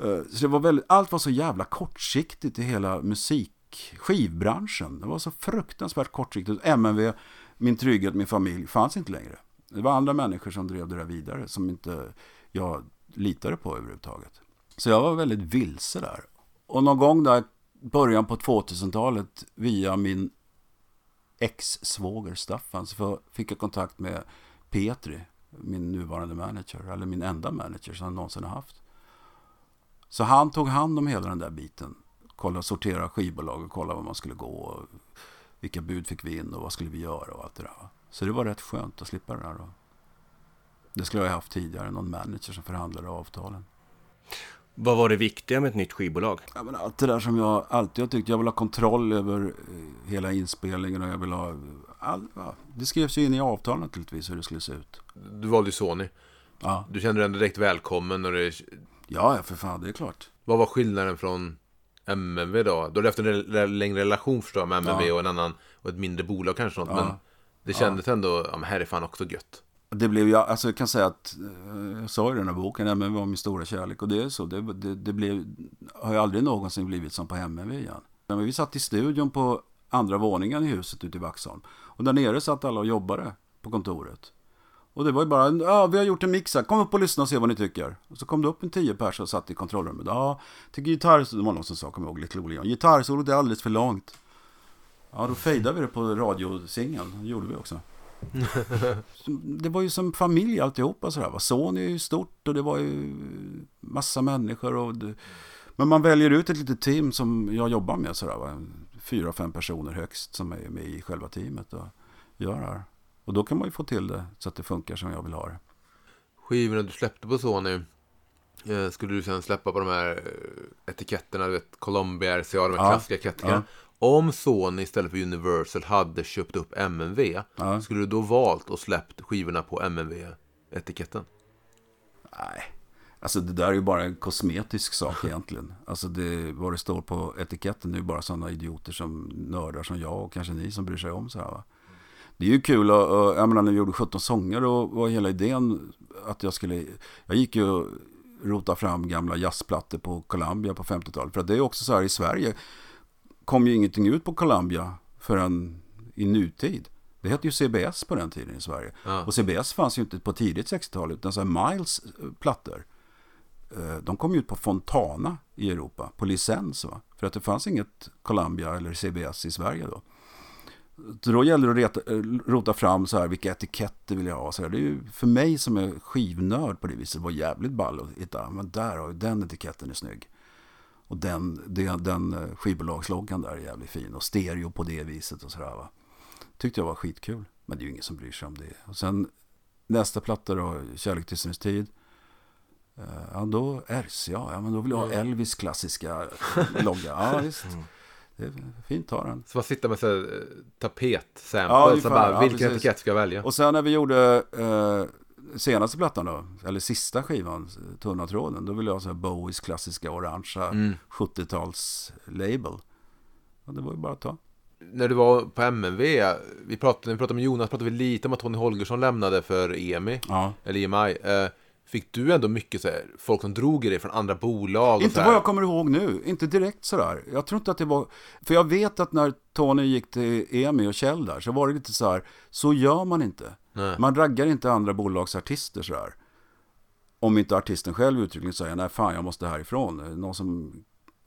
Eh, så det var väldigt, allt var så jävla kortsiktigt i hela musikskivbranschen. Det var så fruktansvärt kortsiktigt. MNV, min trygghet, min familj fanns inte längre. Det var andra människor som drev det där vidare som inte jag litade på överhuvudtaget. Så jag var väldigt vilse där. Och någon gång där, början på 2000-talet, via min ex-svåger Staffan, så fick jag kontakt med Petri, min nuvarande manager, eller min enda manager som jag någonsin har haft. Så han tog hand om hela den där biten. Kolla, sortera skivbolag och kolla var man skulle gå. Och vilka bud fick vi in och vad skulle vi göra och allt det där. Så det var rätt skönt att slippa det där. Då. Det skulle jag ha haft tidigare, någon manager som förhandlade avtalen. Vad var det viktiga med ett nytt skivbolag? Ja, men allt det där som jag alltid har tyckt. Jag vill ha kontroll över eh, hela inspelningen och jag vill ha... All, ja, det skrevs ju in i avtal naturligtvis hur det skulle se ut. Du valde ju Sony. Ja, Du kände dig direkt välkommen. Och det, ja ja, för fan, det är klart. vad var skillnaden från MMV då? Du hade haft en re- längre relation förstår jag med MMV Ja. och en annan och ett mindre bolag kanske något. Ja. Men det kändes ändå, ja men här är fan också gött. Det blev jag, alltså jag kan säga att, eh, jag sa i den här boken, MNV var min stora kärlek och det är så. Det, det, det blev, har ju aldrig någonsin blivit som på MNV igen. Men vi satt i studion på andra våningen i huset ute i Vaxholm. Och där nere satt alla och jobbade på kontoret. Och det var ju bara, ja vi har gjort en mix här, kom upp och lyssna och se vad ni tycker. Och så kom det upp en tio pers och satt i kontrollrummet. Ja, tycker gitarr, det var någon som sa, kommer jag ihåg, Little Leon. Gitarrsolot är alldeles för långt. Ja, då fejdade vi det på radiosingeln, det gjorde vi också. det var ju som familj alltihopa sådär. va. Sony är ju stort och det var ju massa människor. Och det, men man väljer ut ett litet team som jag jobbar med sådär. Va? Fyra, fem personer högst som är med i själva teamet och gör det här. Och då kan man ju få till det så att det funkar som jag vill ha det. Skivorna du släppte på Sony. eh, Skulle du sen släppa på de här eh, etiketterna, du vet, Columbia, RCA, de här Ja. klassiska etiketterna. Om Sony istället för Universal hade köpt upp MNV, Ja. skulle du då valt och släppt skivorna på MNV-etiketten? Nej, alltså det där är ju bara en kosmetisk sak egentligen. Alltså det, vad det står på etiketten är ju bara sådana idioter som nördar som jag och kanske ni som bryr sig om så här va. Det är ju kul och, och jag menar när vi gjorde 17 sånger och var hela idén att jag skulle, jag gick ju och rota fram gamla jazzplattor på Columbia på 50-talet. För att det är också så här i Sverige kom ju ingenting ut på Columbia förrän i nutid. Det hette ju CBS på den tiden i Sverige. Ja. Och CBS fanns ju inte på tidigt 60-tal utan så här Miles eh, plattor. eh, De kom ut på Fontana i Europa på licens. Va? För att det fanns inget Columbia eller CBS i Sverige då. Så då gäller det att reta, eh, rota fram så här, vilka etiketter vill jag ha. Så här, det är ju för mig som är skivnörd på det viset var jävligt ball att hitta. Men där har ju den etiketten är snygg. Och den, den, den eh, skivbolagsloggan där är jävligt fin. Och stereo på det viset och sådär va. Tyckte jag var skitkul. Men det är ju ingen som bryr sig om det. Och sen nästa platta då, Kärlek till sin tid. Eh, Ja, då RCA. Ja, men då vill jag ha Elvis klassiska logga. Ja, visst. Det är fint, ta den. Så man sitter med så eh, tapetsample, Ja, så bara, Ja, vilken precis. etikett ska jag välja? Och sen när vi gjorde eh, senaste plattan då, eller sista skivan, Tunna tråden, då ville jag ha så här Bowies klassiska orangea Mm. 70-tals-label. Och det var ju bara att ta. När du var på MNV, vi pratade, när vi pratade med Jonas, pratade vi lite om att Tony Holgersson lämnade för EMI, Ja. eller EMI. Eh, fick du ändå mycket så här, folk som drog i dig från andra bolag? Inte vad jag kommer ihåg nu, inte direkt sådär. Jag tror inte att det var, för jag vet att när Tony gick till EMI och Kjell där så var det lite så här, så gör man inte. Nej. Man raggar inte andra bolagsartister sådär. Om inte artisten själv uttryckligen säger, nej fan jag måste härifrån. Någon som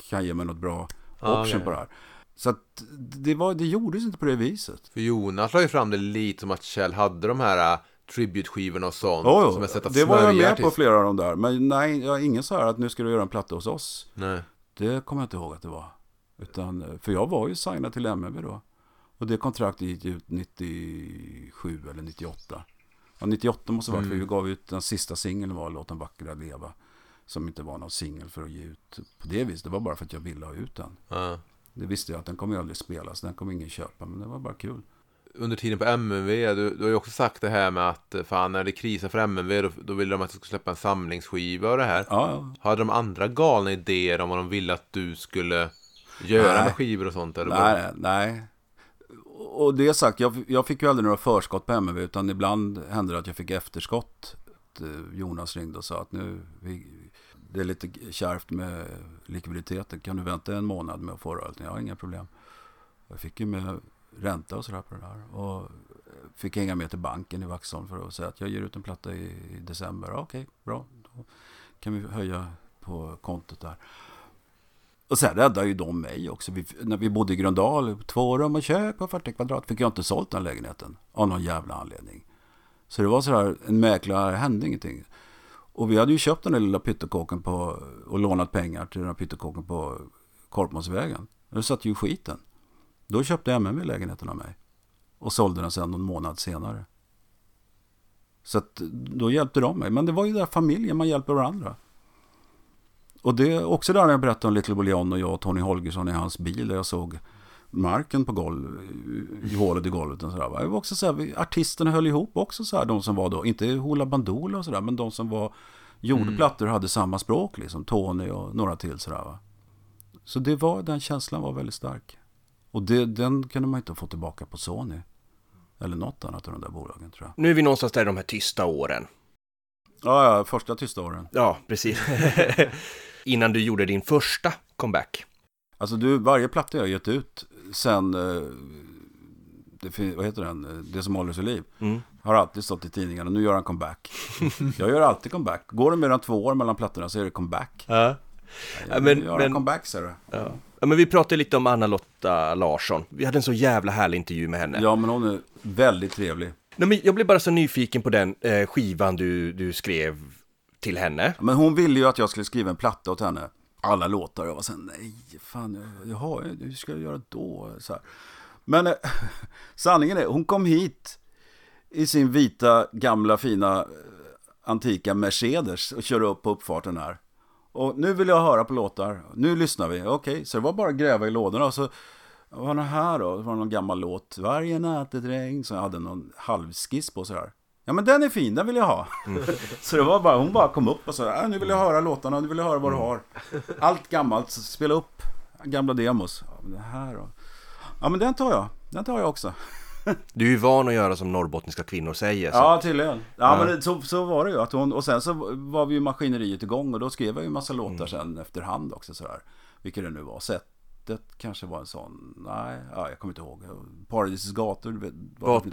kan ge mig något bra Ja, option okej. på det här. Så att det, var, det gjordes inte på det viset. För Jonas la ju fram det lite som att Kjell hade de här tribute-skivorna och sånt. Jo, som ett sätt att det var jag med på flera av de där. Men nej, jag ingen så här att nu ska du göra en platta hos oss. Nej. Det kommer jag inte ihåg att det var. Utan, för jag var ju signad till MMV då. Och det kontraktet gick ut 97 eller 98. Ja, 98 måste det vara, för vi gav ut den sista singeln var Låt den vackra leva. Som inte var någon singel för att ge ut på det viset. Det var bara för att jag ville ha ut den. Ja. Det visste jag att den kommer aldrig spelas. Den kommer ingen köpa. Men det var bara kul. Under tiden på MNV, du, du har ju också sagt det här med att eh, fan när det krisar för MNV då, då ville de att du skulle släppa en samlingsskiva och det här. Ja, ja. Hade de andra galna idéer om vad de ville att du skulle göra Nej. med skivor och sånt? Eller Nej, nej, nej. Och det sagt, jag, jag fick ju aldrig några förskott på MV utan ibland hände det att jag fick efterskott. Eh, Jonas ringde och sa att nu, vi, det är lite kärvt med likviditeten. Kan du vänta en månad med att få royalty? Jag har inga problem. Jag fick ju med ränta och sådär på det där. Och eh, fick hänga med till banken i Vaxholm för att säga att jag ger ut en platta i, i december. Ja, Okej, bra. Då kan vi höja på kontot där. Och sen räddade ju de mig också. Vi, när vi bodde i Gröndal, två rum och kök på 40 kvadrat, fick jag inte sålt den lägenheten. Av någon jävla anledning. Så det var sådär, en mäklare hände ingenting. Och vi hade ju köpt den där lilla pyttekåken på, och lånat pengar till den här pyttekåken på Korpmansvägen. Det satt ju i skiten. Då köpte MMV lägenheten av mig. Och sålde den sen någon månad senare. Så då hjälpte de mig. Men det var ju där familjen, man hjälper varandra. Och det är också där jag berättade om Little Bullion och jag och Tony Holgersson i hans bil där jag såg marken på golv, i hålet i golvet och sådär. va. Det var också så här, artisterna höll ihop också så här, de som var då, inte Hoola Bandoola och sådär, men de som var, gjorde plattor och hade samma språk liksom, Tony och några till sådär va. Så det var, den känslan var väldigt stark. Och det, den kunde man inte få tillbaka på Sony. Eller något annat av de där bolagen tror jag. Nu är vi någonstans där i de här tysta åren. Ja, ja, första tysta åren. Ja, precis. Innan du gjorde din första comeback. Alltså du, varje platta jag gett ut sen, eh, det, vad heter den, Det som håller sig liv. Mm. Har alltid stått i tidningarna, nu gör han comeback. jag gör alltid comeback. Går det mer än två år mellan plattorna så är det comeback. Ja. Jag men- gör men- en comeback ser du. Ja. Ja, men vi pratade lite om Anna-Lotta Larsson. Vi hade en så jävla härlig intervju med henne. Ja, men hon är väldigt trevlig. Nej, men jag blev bara så nyfiken på den eh, skivan du, du skrev till henne. Men hon ville ju att jag skulle skriva en platta åt henne. Alla låtar. Jag var så här, nej, fan, jag- jaha, hur ska jag göra då? Så här. Men eh, sanningen är, hon kom hit i sin vita, gamla, fina, eh, antika Mercedes och körde upp på uppfarten här. Och nu vill jag höra på låtar. Nu lyssnar vi. Okej, så det var bara att gräva i lådorna. Och så var det här då? Det var någon gammal låt. Varje natt ett regn. Så jag hade någon halvskiss på så här. Ja men den är fin, den vill jag ha. så det var bara, hon bara kom upp och sa, äh, nu vill jag höra låtarna, nu vill jag höra vad du har. Allt gammalt, spela upp gamla demos. Ja, men det här då? Ja men den tar jag, den tar jag också. Du är ju van att göra som norrbottniska kvinnor säger. Så. Ja, tydligen. Ja, men det, så, så var det ju. Att hon, och sen så var vi ju maskineriet igång och då skrev jag ju en massa låtar sen efterhand också sådär. Vilka det nu var. Sättet kanske var en sån. Nej, ja, jag kommer inte ihåg. Paradisets gator.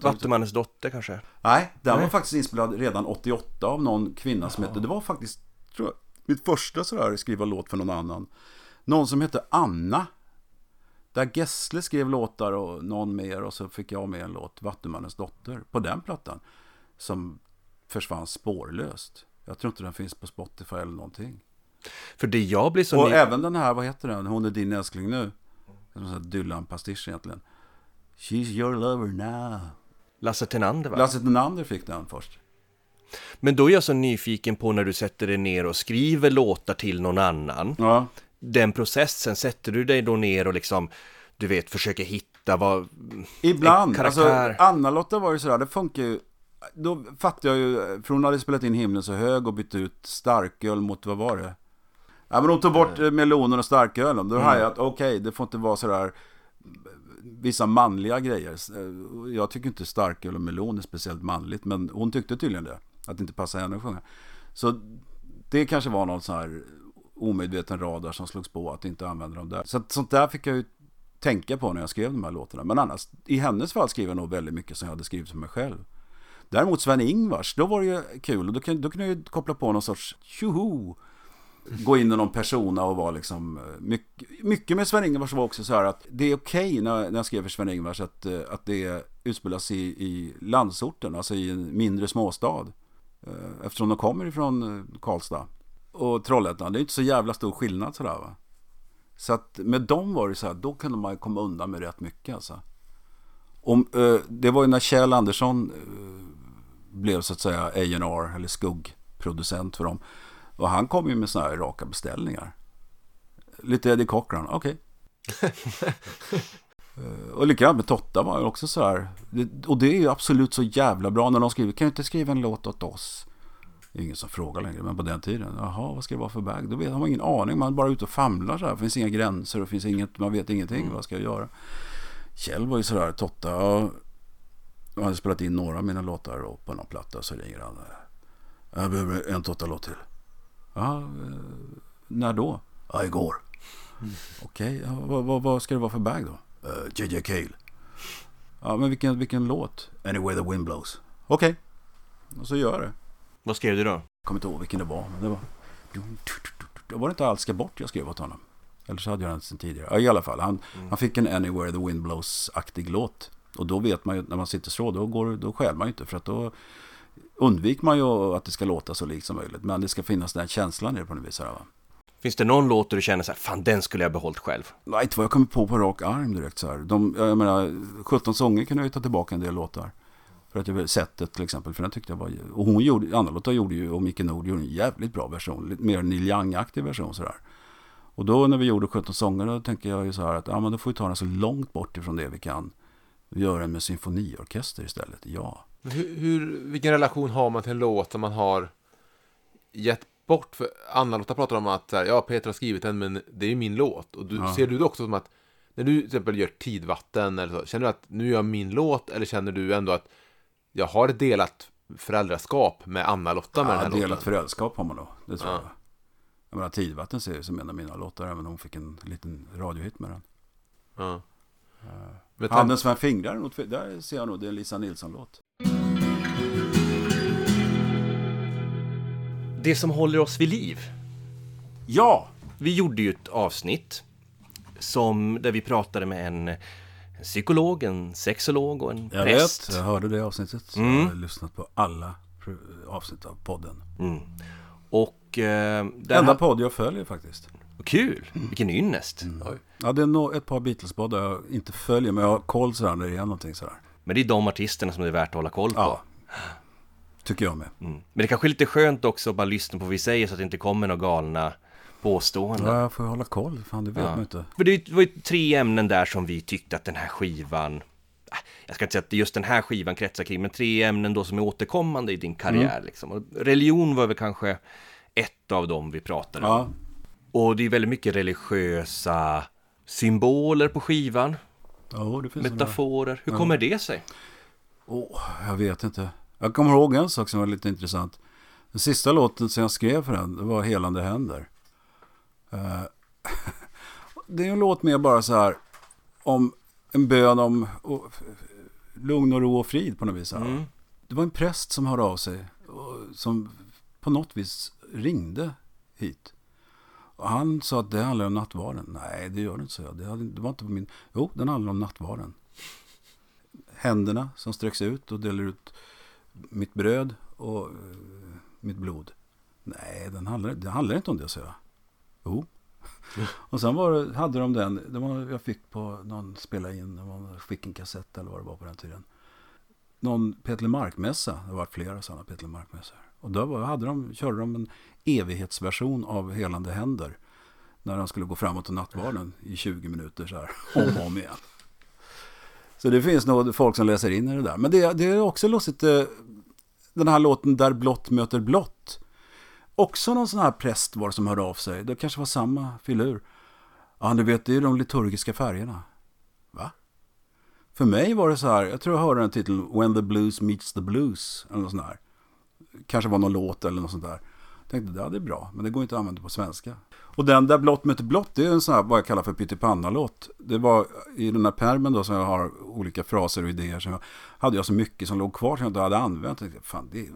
Vattumannens dotter kanske? Nej, den var faktiskt inspelad redan 88 av någon kvinna som hette, det var faktiskt, tror jag, mitt första sådär skriva låt för någon annan. Någon som hette Anna. Där Gessle skrev låtar och någon mer och så fick jag med en låt, Vattumannens dotter, på den plattan. Som försvann spårlöst. Jag tror inte den finns på Spotify eller någonting. För det jag blir så... Och ny- även den här, vad heter den? Hon är din älskling nu. Dylan-pastisch egentligen. She's your lover now. Lasse Tenander va? Lasse Tenander fick den först. Men då är jag så nyfiken på när du sätter dig ner och skriver låtar till någon annan. Ja. Den processen, sätter du dig då ner och liksom, du vet, försöker hitta vad... Ibland. Alltså. Anna-Lotta var ju sådär, det funkar ju. Då fattade jag ju, för hon hade spelat in Himlen så hög och bytt ut starköl mot, vad var det? Ja men hon tog bort eh, melonen och starkölen. Då hade jag att okej, det får inte vara sådär vissa manliga grejer. Eh, Jag tycker inte starköl och melon är speciellt manligt, men hon tyckte tydligen det. Att det inte passade henne att sjunga. Så det kanske var någon sån här omedveten radar som slogs på att inte använda dem där. Så att, sånt där fick jag ju tänka på när jag skrev de här låtarna. Men annars, i hennes fall skrev jag nog väldigt mycket som jag hade skrivit för mig själv. Däremot Sven-Ingvars, då var det ju kul. Och då, då kunde jag ju koppla på någon sorts tjoho. Gå in i någon persona och vara liksom... Eh, mycket, mycket med Sven-Ingvars var också så här att det är okej när, när jag skrev för Sven-Ingvars att, eh, att det utspelas i, i landsorten, alltså i en mindre småstad. Eh, eftersom de kommer ifrån Karlstad. Och Trollhättan, det är inte så jävla stor skillnad sådär va. Så att med dem var det så här, då kunde man komma undan med rätt mycket alltså. Om, eh, det var ju när Kjell Andersson eh, blev så att säga A&R eller skuggproducent för dem. Och han kom ju med sådana här raka beställningar. Lite Eddie Cochran, okej. Eh, och likadant med Totta var ju också så här. Det, och det är ju absolut så jävla bra när de skriver, kan du inte skriva en låt åt oss? Det är ingen som frågar längre, men på den tiden, jaha, vad ska det vara för bag? Då vet man ingen aning, man är bara ute och famlar så här. Det finns inga gränser och finns inget, man vet ingenting, vad ska jag göra? Kjell var ju sådär, Totta, ja, jag hade spelat in några av mina låtar och på någon platta så ringer han. eh, Jag behöver en Totta-låt till. Ja, eh, när då? Ja, igår. Okej, ja, vad, vad, vad ska det vara för bag då? Uh, JJ Cale. Ja, men vilken, vilken låt? Anywhere the wind blows. Okej. Och så gör jag det. Vad skrev du då? Jag kommer inte ihåg vilken det var. Men det var... Det var inte alls ska bort jag skrev åt honom. Eller så hade jag den sen tidigare. Ja, i alla fall. Han, han fick en Anywhere the wind blows-aktig låt. Och då vet man ju, när man sitter så, då, går, då skäl man ju inte. För att då undviker man ju att det ska låta så likt som möjligt. Men det ska finnas den känslan i det på något vis. Här, va? Finns det någon låt du känner så här, fan den skulle jag behållit själv? Nej, inte vad jag kommer på på rak arm direkt så här. De, jag menar, 17 sånger kan jag ju ta tillbaka en del låtar. För att jag, sättet till exempel, för den tyckte jag var... Och hon gjorde, andra låtar gjorde ju, och Micke Nord gjorde en jävligt bra version. Lite mer Neil Young-aktig version sådär. Och då när vi gjorde 17 sånger, då tänker jag ju så här att, ja men då får vi ta den så långt bort ifrån det vi kan. Göra den med symfoniorkester istället, ja. Hur, hur, vilken relation har man till en låt som man har gett bort? För Anna-Lotta pratar om att så här, ja, Peter har skrivit den, men det är ju min låt. Och du, Ja. ser du det också som att när du till exempel gör Tidvatten, eller så, känner du att nu gör jag min låt? Eller känner du ändå att jag har delat föräldraskap med Anna-Lotta med den ja här delat låten? föräldraskap har man då, det tror Ja. jag. Jag menar, Tidvatten ser jag som en av mina låtar, även om hon fick en liten radiohit med den. Ja. Men Handen Sven Fingrar, är nog- där ser jag nog, det är en Lisa Nilsson-låt. Det som håller oss vid liv. Ja! Vi gjorde ju ett avsnitt som, där vi pratade med en psykolog, en sexolog och en Jag präst. vet, jag hörde det avsnittet. Mm. Jag har lyssnat på alla avsnitt av podden. Mm. Och eh, Enda ha- podd jag följer faktiskt. Kul, vilken ynnest. Oj. Ja, det är nog ett par Beatles-poddar jag inte följer, men jag har koll sådär när det är någonting sådär. Men det är de artisterna som det är värt att hålla koll på. Ja. Tycker jag med. Mm. Men det kanske är lite skönt också att bara lyssna på vad vi säger så att det inte kommer några galna påståenden. Ja, jag får hålla koll, fan det vet Ja. man inte. För det var ju tre ämnen där som vi tyckte att den här skivan äh, jag ska inte säga att just den här skivan kretsar kring, men tre ämnen då som är återkommande i din karriär. Liksom. Och religion var väl kanske ett av dem vi pratade om. Ja, Och det är väldigt mycket religiösa symboler på skivan, ja det finns metaforer. Hur kommer det sig? Åh, jag vet inte. Jag kommer ihåg en sak som var lite intressant. Den sista låten som jag skrev för den, det var Helande händer. Eh, det är en låt med bara så här om en bön om och, lugn och ro och frid på något vis. Mm. Det var en präst som hörde av sig och som på något vis ringde hit. Och han sa att det handlar om nattvarden. Nej, det gör det inte, så jag. Det, hade, det var inte på min... Jo, den handlar om nattvarden. Händerna som sträcks ut och delar ut mitt bröd och eh, mitt blod. Nej, den handlar, det handlar inte om det, så jag. Jo. Och sen var hade de den, det var, jag fick på någon spela in, det fick en kassett eller vad det var på den tiden. Någon Peter Mark-mässa, det har varit flera sådana Peter Mark-mässor. Och då var, hade de, körde de en evighetsversion av Helande händer. När han skulle gå framåt och nattvarden i 20 minuter så här, om och om igen. Så det finns nog folk som läser in i det där. Men det, det är också lustigt, eh, den här låten Där blått möter blått. Också någon sån här präst var det som hörde av sig. Det kanske var samma filur. Ja, du vet, det är de liturgiska färgerna. Va? För mig var det så här, jag tror jag hörde den titeln When the blues meets the blues. Eller något sånt där. Kanske var någon låt eller något sånt där. Jag tänkte, ja det är bra, men det går inte att använda på svenska. Och den där Blått möter blått, det är en sån här, vad jag kallar för pyttipanna-låt. Det var i den här permen då som jag har olika fraser och idéer. Så jag, hade jag så mycket som låg kvar som jag inte hade använt. Jag tänkte, fan, det,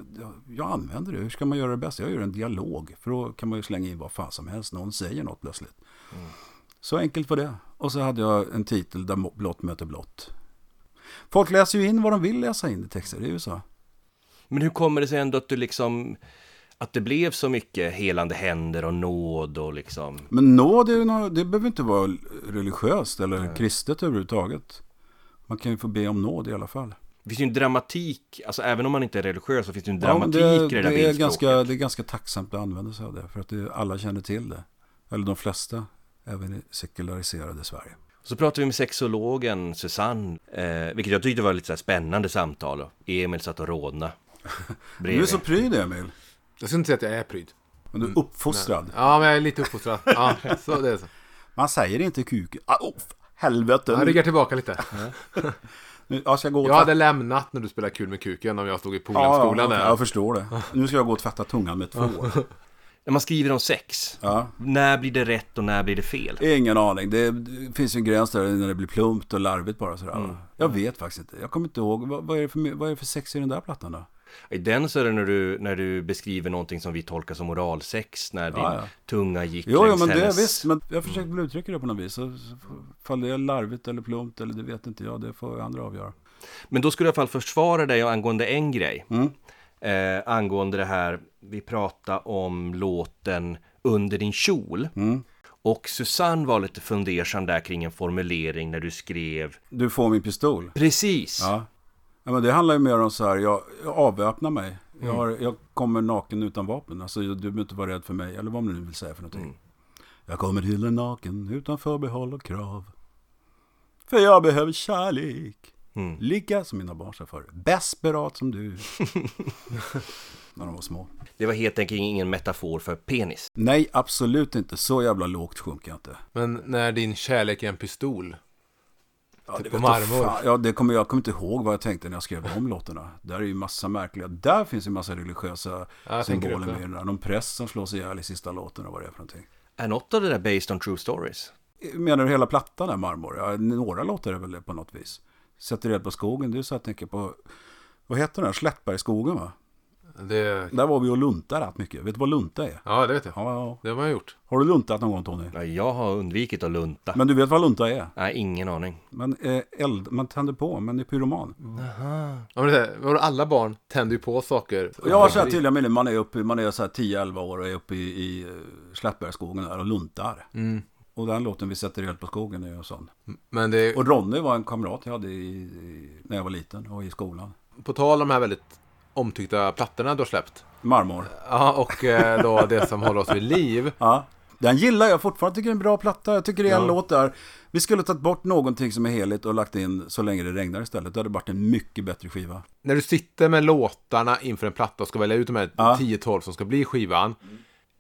jag använder det, hur ska man göra det bäst? Jag gör en dialog, för då kan man ju slänga in vad fan som helst. Någon säger något plötsligt. Mm. Så enkelt var det. Och så hade jag en titel där blått möter blått. Folk läser ju in vad de vill läsa in i texter, det är ju så. Men hur kommer det sig ändå att du liksom att det blev så mycket helande händer och nåd och liksom... Men nåd, är ju något, det behöver inte vara religiöst eller Nej. kristet överhuvudtaget. Man kan ju få be om nåd i alla fall. Det finns ju en dramatik, alltså även om man inte är religiös så finns det ju en dramatik ja, det, i det där det är, ganska, det är ganska tacksamt att använda sig av det. För att det, alla känner till det. Eller de flesta, även i sekulariserade Sverige. Så pratade vi med sexologen Susanne, eh, vilket jag tyckte var lite så spännande samtal. Emil satt och rådna. du är så pryd Emil. Jag skulle inte säga att jag är pryd. Men du är uppfostrad. Men, ja, men jag är lite uppfostrad. Ja, så det är så. Man säger inte kuk. Ah, oh, helvete. Jag ryggar tillbaka lite. Nu, jag, ska gå jag hade lämnat när du spelade kul med kuken om jag stod i Polenskolan. Ja, ja, jag förstår det. Nu ska jag gå och tvätta tungan med två. När man skriver om sex, ja. när blir det rätt och när blir det fel? Ingen aning. Det, finns ju en gräns där när det blir plumpt och larvigt bara sådär. Mm. Jag vet faktiskt inte. Jag kommer inte ihåg. Vad, vad, är det för, vad är det för sex i den där plattan då? I den så är det när du, när du beskriver någonting som vi tolkar som oralsex, när din ja, ja. tunga gick jo, längs jo, men hennes... det visst, men jag försöker väl uttrycka det på något vis. Så, fall det är larvigt eller plumpt eller det vet inte jag, det får andra avgöra. Men då skulle jag i alla fall försvara dig angående en grej. Mm. Eh, angående det här, vi pratade om låten Under din kjol. Mm. Och Susanne var lite fundersam där kring en formulering när du skrev Du får min pistol. Precis. Ja. Ja, men det handlar ju mer om så här, jag, jag avväpnar mig. Jag, mm. har, jag kommer naken utan vapen. Alltså, du behöver inte vara rädd för mig, eller vad man nu vill säga för någonting. Mm. Jag kommer till en naken utan förbehåll och krav. För jag behöver kärlek. Mm. Lika som mina barn sa förr. Desperat som du. När de var små. Det var helt enkelt ingen metafor för penis. Nej, absolut inte. Så jävla lågt sjunker jag inte. Men när din kärlek är en pistol. Ja, typ det på marmor. Ja, det kommer, jag kommer inte ihåg vad jag tänkte när jag skrev de låtarna. Där är ju massa märkliga. Där finns ju massa religiösa ja, symboler med. Den Någon präst som slås ihjäl i sista låten och vad det är för någonting. Är något av det där based on true stories? Menar du hela plattan där, Marmor? Ja, några låtar är väl det på något vis. Sätter eld på skogen, är så jag tänker på, vad heter den? Slättbergsskogen va? Det... Där var vi och luntade rätt mycket. Vet du vad lunta är? Ja, det vet jag. Ja, ja. Det har man gjort. Har du luntat någon gång Tony? Nej, jag har undvikit att lunta. Men du vet vad lunta är? Nej, ingen aning. Men eh, eld, man tänder på, men är pyroman. Jaha. Ja, men det, alla barn tänder ju på saker. Jag har så här tydliga minnen, man är uppe, man är så här 10-11 år och är uppe i, i eh, Slättbergsskogen där och luntar. Mm. Och den låten vi sätter eld på skogen är ju sån. Men det... Och Ronny var en kamrat jag hade i, i, när jag var liten och i skolan. På tal om de här väldigt omtyckta plattorna du har släppt. Marmor. Ja, och eh, då det som håller oss vid liv. Ja. Den gillar jag fortfarande, tycker det är en bra platta. Jag tycker det är en ja. låt där. Vi skulle tagit bort någonting som är heligt och lagt in Så länge det regnar istället. Det hade varit en mycket bättre skiva. När du sitter med låtarna inför en platta och ska välja ut de här ja. 10-12 som ska bli skivan.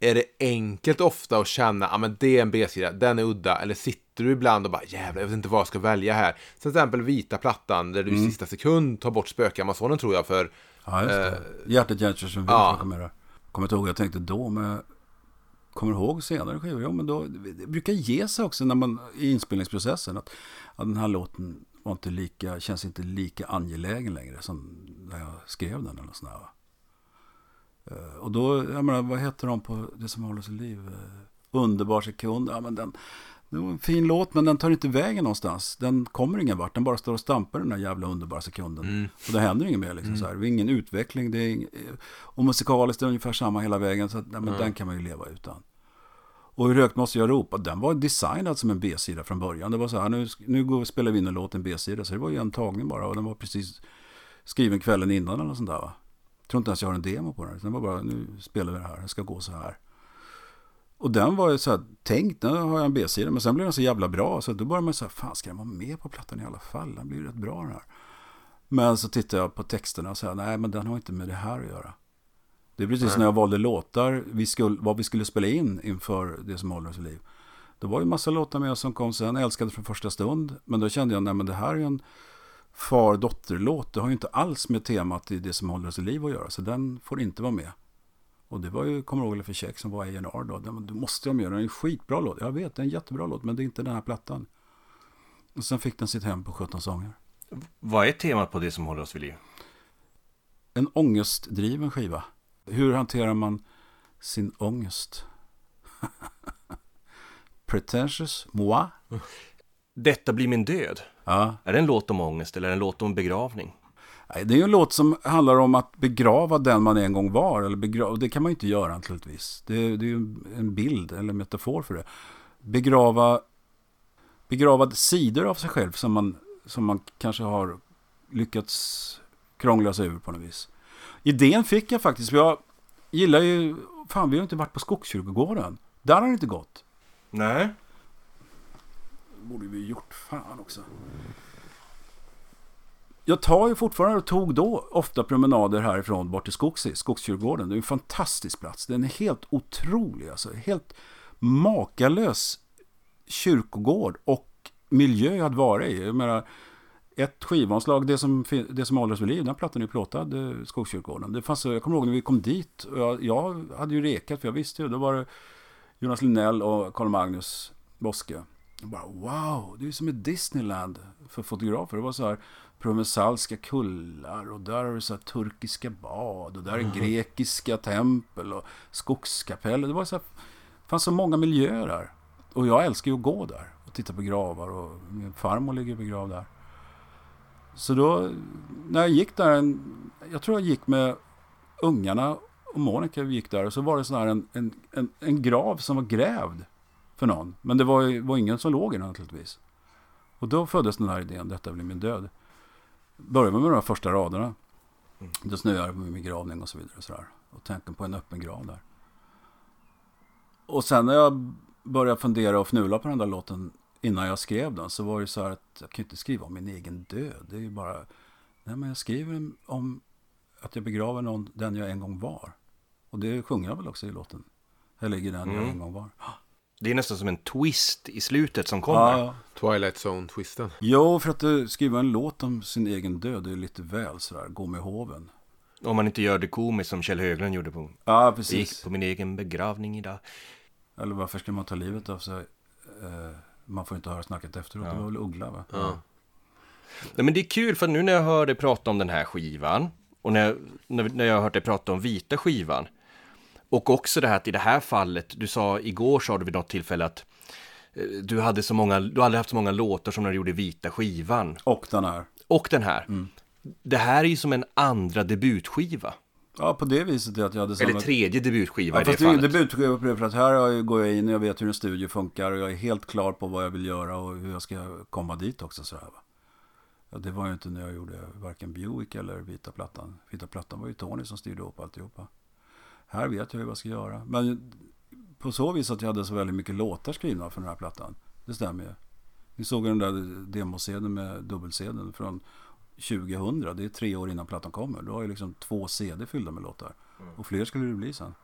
Är det enkelt ofta att känna, ja men det är en B-sida, den är udda. Eller sitter du ibland och bara, jävlar jag vet inte vad jag ska välja här. Till exempel vita plattan där du mm. i sista sekund tar bort spökamazonen tror jag för Ja, just det. Eh, Hjärtat hjärtat som ja. kommer Kommer inte ihåg, jag tänkte då, men kommer ihåg senare skivor. Ja, men då, det brukar ge sig också när man, i inspelningsprocessen. Att, att den här låten var inte lika, känns inte lika angelägen längre som när jag skrev den. Eller sådär. Uh, och då, jag menar, vad heter de på det som håller sig liv? Uh, Underbar sekund. Ja, men den, det var en fin låt men den tar inte vägen någonstans. Den kommer ingen vart. Den bara står och stampar den där jävla underbara sekunden. Mm. Och det händer inget mer. Liksom, så här. Det är ingen utveckling. Det är ing... Och musikaliskt är det ungefär samma hela vägen. Så att, nej, men den kan man ju leva utan. Och Hur högt måste jag ropa? Den var designad som en B-sida från början. Det var så här, nu, nu går, spelar vi in en låt, en B-sida. Så det var ju en tagning bara. Och den var precis skriven kvällen innan eller något sånt där va. Jag tror inte ens jag har en demo på den. Den var bara, nu spelar vi det här, det ska gå så här. Och den var ju så här, tänkt, nu har jag en B-sida. Men sen blev den så jävla bra. Så då började man så här, fan ska den vara med på plattan i alla fall? Den blir ju rätt bra den här. Men så tittade jag på texterna och sa, nej men den har inte med det här att göra. Det är precis när jag valde låtar, vi skulle, vad vi skulle spela in inför det som håller oss i liv. Det var ju massa låtar med som kom sen, älskade från första stund. Men då kände jag, nej men det här är ju en far-dotter-låt. Det har ju inte alls med temat i det som håller oss i liv att göra. Så den får inte vara med. Och det var ju, kommer ihåg, för check som var A&R då. Du måste den, det är en skitbra låt. Jag vet, det är en jättebra låt, men det är inte den här plattan. Och sen fick den sitt hem på 17 sånger. Vad är temat på det som håller oss vid liv? En ångestdriven skiva. Hur hanterar man sin ångest? Pretentious, moi? Detta blir min död. Ja, Är det en låt om ångest eller en låt om begravning? Det är ju en låt som handlar om att begrava den man en gång var. Eller begrava, det kan man ju inte göra naturligtvis. Det, det är ju en bild eller metafor för det. Begrava, begrava sidor av sig själv som man, som man kanske har lyckats krångla sig ur på något vis. Idén fick jag faktiskt. Jag gillar ju... Fan, vi har inte varit på Skogskyrkogården. Där har det inte gått. Nej. Det borde vi gjort. Fan också. Jag tar ju fortfarande och tog då ofta promenader härifrån bort till Skogsi, Skogskyrkogården. Det är en fantastisk plats. Den är helt otrolig. Alltså. Helt makalös kyrkogård och miljö jag hade varit i. Jag menar, ett skivomslag, det som, det som håller oss vid liv, den plattan är ju plåtad, eh, Skogskyrkogården. Det fanns, jag kommer ihåg när vi kom dit, och jag, jag hade ju rekat, för jag visste ju, då var det Jonas Linnell och Carl Magnus Boske. Jag bara, wow, det är som ett Disneyland för fotografer. Det var så här provensalska kullar och där har du så här turkiska bad och där är grekiska tempel och skogskapeller. Det var så här, fanns så många miljöer där. Och jag älskar ju att gå där och titta på gravar och min farmor ligger begravd där. Så då, när jag gick där, en, jag tror jag gick med ungarna och Monica vi gick där och så var det så här en, en, en, en grav som var grävd för någon. Men det var, var ingen som låg i den naturligtvis. Och då föddes den här idén, detta blir min död. Började med de här första raderna. Då snöar det på min begravning och så vidare. Och, så där. och tanken på en öppen grav där. Och sen när jag började fundera och fnula på den där låten innan jag skrev den så var det så här att jag kan inte skriva om min egen död. Det är ju bara, nej men jag skriver om att jag begraver någon, den jag en gång var. Och det sjunger jag väl också i låten. Jag ligger den jag en gång var. Det är nästan som en twist i slutet som kommer. Ja, ja. Twilight Zone-twisten. Jo, för att uh, skriva en låt om sin egen död är lite väl sådär, gå med hoven. Om man inte gör det komiskt som Kjell Höglund gjorde på... Ja, Jag precis. gick på min egen begravning idag. Eller varför ska man ta livet av sig? Eh, man får inte höra snacket efteråt. Det var väl Uggla va? Ja. Nej, men det är kul för nu när jag hör dig prata om den här skivan och när, när, när jag har hört dig prata om vita skivan och också det här att i det här fallet, du sa igår sa du vid något tillfälle att eh, du hade så många, du hade haft så många låtar som när du gjorde vita skivan Och den här. och den här. Det här är ju som en andra debutskiva. Ja, på det viset är att jag hade samma... Eller tredje debutskiva Ja, i det fast det är ingen fallet. debutskiva på det, för att här går jag in och jag vet hur en studio funkar och jag är helt klar på vad jag vill göra och hur jag ska komma dit också. Sådär, va? Ja, det var ju inte när jag gjorde varken Buick eller Vita Plattan. Vita Plattan var ju Tony som styrde upp alltihopa. Här vet jag ju vad jag ska göra. Men på så vis att jag hade så väldigt mycket låtar skrivna för den här plattan. Det stämmer ju. Ni såg ju den där demosedeln med dubbelsedeln från 2000. Det är tre år innan plattan kommer. Då har jag liksom två CD fyllda med låtar. Och fler skulle det bli sen.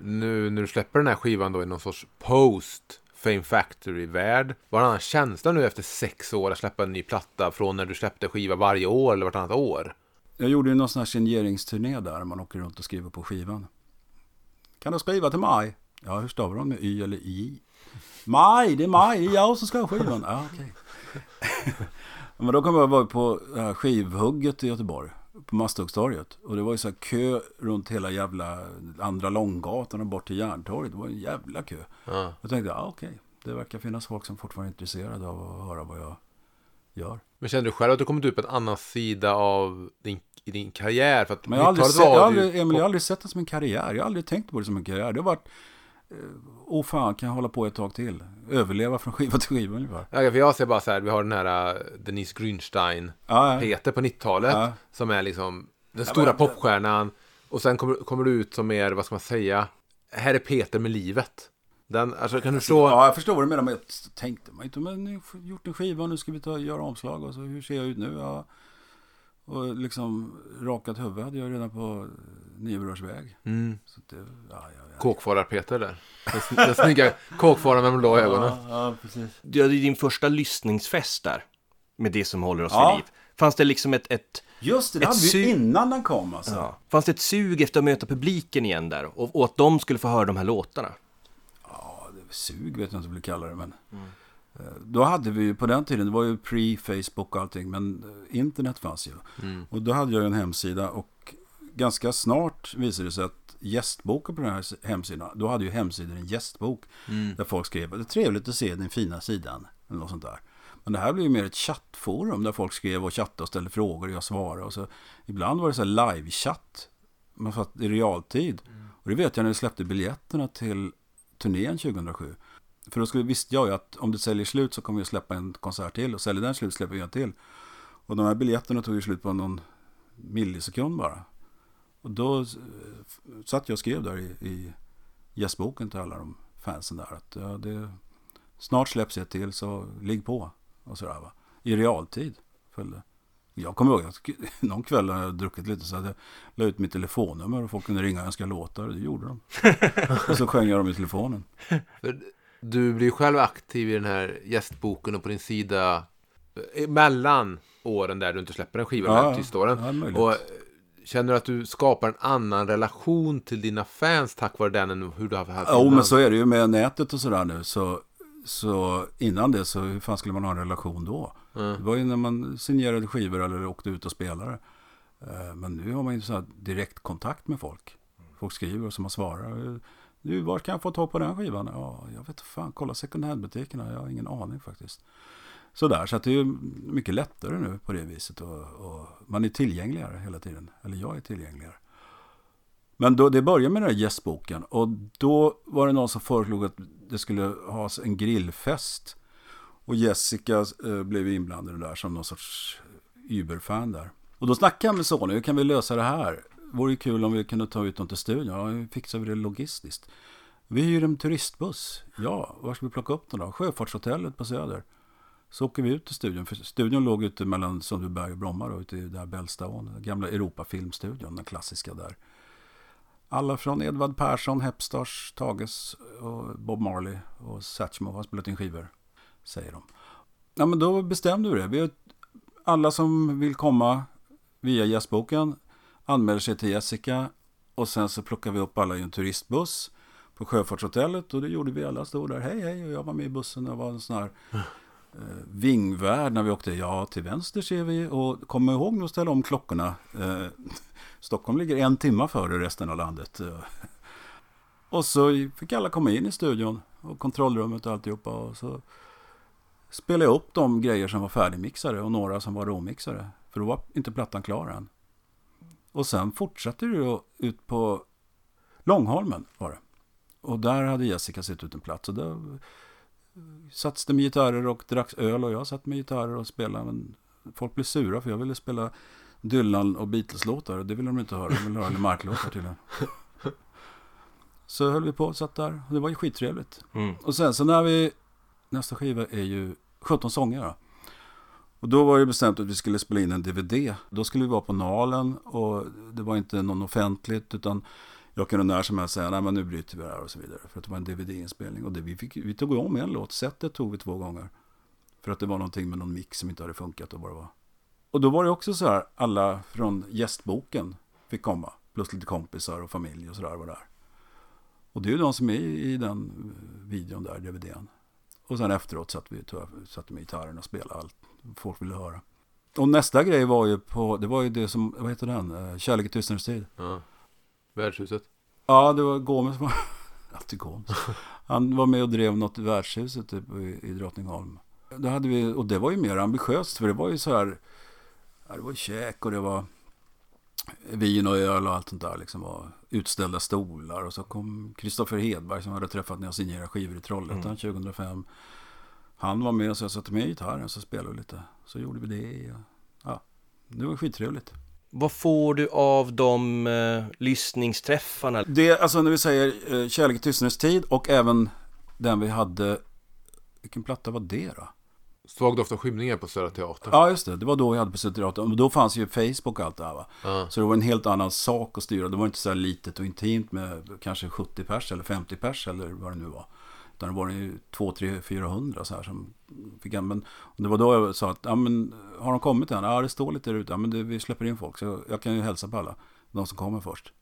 Nu när du släpper den här skivan då i någon sorts post Fame Factory-värld. Vad är en annan känsla nu efter sex år att släppa en ny platta från när du släppte skiva varje år eller vartannat år? Jag gjorde ju någon sån här signeringsturné där man åker runt och skriver på skivan. Kan du skriva till mig? Ja, hur stavar de med Y eller I? Maj, det är maj, det är jag som ska ha skivan. Ja, okej. Men då kom jag vara på här skivhugget i Göteborg. på Masthuggstorget. Och det var ju så här kö runt hela jävla andra Långgatan och bort till Järntorget. Det var en jävla kö. Ja. Jag tänkte, ja okej, det verkar finnas folk som fortfarande är intresserade av att höra vad jag gör. Men känner du själv att du kommit ut på en annan sida av din, i din karriär? För att Men jag har aldrig, 90-talet sett, jag aldrig, Emil, jag har aldrig sett det som en karriär. Jag har aldrig tänkt på det som en karriär. Det har varit, eh, åh fan, kan jag hålla på ett tag till? Överleva från skiva till skiva ungefär. Ja, för jag ser bara så här, vi har den här uh, Denise Grünstein, Ja, ja. Peter på 90-talet, Ja. som är liksom den Ja, stora men- popstjärnan. Och sen kommer, kommer du ut som mer, vad ska man säga, här är Peter med livet. Den, alltså kan du förstå? Ja, jag förstår vad du menar. Men jag tänkte man inte, men ni har gjort en skiva, nu ska vi ta, göra omslag. Och så, hur ser jag ut nu? Ja. Och liksom rakat huvud hade jag redan på Niobrödsväg. Mm. Så det, ja, ja, ja. Kåkfarar-Peter där. Den, sn- den snygga kåkfararen med de blå ögonen. Ja, ja, precis. Du hade din första lyssningsfest där. Med det som håller oss Ja. vid liv. Fanns det liksom ett, ett, Just det, det Ett hade vi sug- innan den kom alltså. ja. Fanns det ett sug efter att möta publiken igen där? Och, och att de skulle få höra de här låtarna? Ja, det sug vet jag inte vad jag kallar det. Men, eh, Då hade vi ju på den tiden, det var ju pre-Facebook och allting, men internet fanns ju. Och då hade jag en hemsida och ganska snart visade det sig att gästboken på den här hemsidan, då hade ju hemsidan en gästbok där folk skrev det är trevligt att se den fina sidan, eller något sånt där. Men det här blev ju mer ett chattforum där folk skrev och chattade och ställde frågor och jag svarade. Och så, ibland var det så här live-chatt, man fatt, i realtid. Och det vet jag när vi släppte biljetterna till turnén 2007. För då skulle, visste jag ju att om det säljer slut så kommer vi släppa en konsert till. Och säljer den slut släpper vi en till. Och de här biljetterna tog ju slut på någon millisekund bara. Och då eh, satt jag och skrev där i, i gästboken till alla de fansen där. Att ja, det, snart släpps ett till så ligg på. Och sådär va. I realtid följde. Jag kommer ihåg att någon kväll när jag druckit lite så hade jag la ut mitt telefonnummer och folk kunde ringa och önska låtar. Det gjorde de. och så sjöng jag dem i telefonen. För Du blir själv aktiv i den här gästboken och på din sida eh, mellan åren där du inte släpper en skiva, Ja, här ja. Ja, och eh, känner du att du skapar en annan relation till dina fans tack vare den än hur du har haft Jo, innan? men så är det ju med nätet och sådär nu. Så, så innan det så hur fan skulle man ha en relation då? Mm. Det var ju när man signerade skivor eller åkte ut och spelade. Eh, Men nu har man ju så här direkt kontakt med folk. Folk skriver och så man svarar. Du, var kan jag få tag på den skivan? Ja, jag vet inte fan. Kolla second hand-butikerna. Jag har ingen aning faktiskt. Sådär, så att det är mycket lättare nu på det viset. Och, och man är tillgängligare hela tiden. Eller jag är tillgängligare. Men då, det började med den här gästboken. Och då var det någon som föreslog att det skulle ha en grillfest. Och Jessica eh, blev inblandad i det där som någon sorts Uber-fan där. Och då snackade jag med Sony, hur kan vi lösa det här? Vore ju kul om vi kunde ta ut dem till studion. Ja, hur fixar vi det logistiskt? Vi hyr en turistbuss. Ja, var ska vi plocka upp den då? Sjöfartshotellet på Söder. Så åker vi ut till studion. För studion låg ute mellan Sundbyberg och Bromma då, ute i där Bällstaån. Gamla Europafilmstudion, den klassiska där. Alla från Edvard Persson, Hepstars, Tages och Bob Marley och Satchmo har spelat in skivor, säger de. Ja, men då bestämde vi det. Vi, alla som vill komma via gästboken anmäler sig till Jessica och sen så plockar vi upp alla i en turistbuss på Sjöfartshotellet och det gjorde vi alla. Stod där, hej hej, och jag var med i bussen och var en sån här eh, vingvärd när vi åkte. Ja, till vänster ser vi och kom ihåg nu att ställa om klockorna. Eh, Stockholm ligger en timma före resten av landet. Eh, och så fick alla komma in i studion och kontrollrummet och alltihopa. Och så spelade jag upp de grejer som var färdigmixade och några som var råmixade. För då var inte plattan klar än. Och sen fortsatte då ut på Långholmen var det. Och där hade Jessica sett ut en plats. Och där satt det med gitarrer och dracks öl och jag satt med gitarrer och spelade. Men folk blev sura för jag ville spela Dylan och Beatles-låtar. och Det ville de inte höra. De ville höra Mark-låtar tydligen. Så höll vi på och satt där. Och det var ju skittrevligt. Mm. Och sen så när vi... Nästa skiva är ju 17 sånger. Då. Och då var det bestämt att vi skulle spela in en DVD. Då skulle vi vara på Nalen och det var inte någon offentligt utan jag kunde när som helst säga nej men nu bryter vi det här och så vidare. För att det var en DVD-inspelning. Och det, vi, fick, vi tog om en låt. Sättet tog vi två gånger. För att det var någonting med någon mix som inte hade funkat och vad det var. Och då var det också så här, alla från gästboken fick komma. Plus lite kompisar och familj och sådär var där. Och det är ju de som är i den eh, videon där, DVDn. Och sen efteråt satt vi satt med gitarren och spelade allt folk ville höra. Och nästa grej var ju på, det var ju det som, vad heter den? Eh, Kärlek i tystnadens tid. Ja. Värdshuset. Ja, det var Gomes som var, alltid Gomes. Han var med och drev något i värdshuset typ, i, i Drottningholm. Då hade vi, och det var ju mer ambitiöst för det var ju så här, ja, det var käk och det var vin och öl och allt sånt där. Liksom var utställda stolar och så kom Kristoffer Hedberg som hade träffat när jag signerade skivor i Trollhättan mm. 2005. Han var med och så jag satte med gitarren så spelade vi lite. Så gjorde vi det. Och, ja, det var skittrevligt. Vad får du av de eh, lyssningsträffarna? Det, alltså när vi säger eh, Kärlek i tystnadens tid och även den vi hade, vilken platta var det då? Svag doft av skymningar på Södra Teatern. Ja, just det. Det var då vi hade på Södra Teatern. Och då fanns ju Facebook och allt det här va. Ja. Så det var en helt annan sak att styra. Det var inte så här litet och intimt med kanske 70 pers eller 50 pers eller vad det nu var. Utan det var ju 2, 3, 400 så här som fick men Det var då jag sa att, ja men har de kommit än? Ja, det står lite där ute. Ja, men det, vi släpper in folk. Så jag kan ju hälsa på alla. De som kommer först.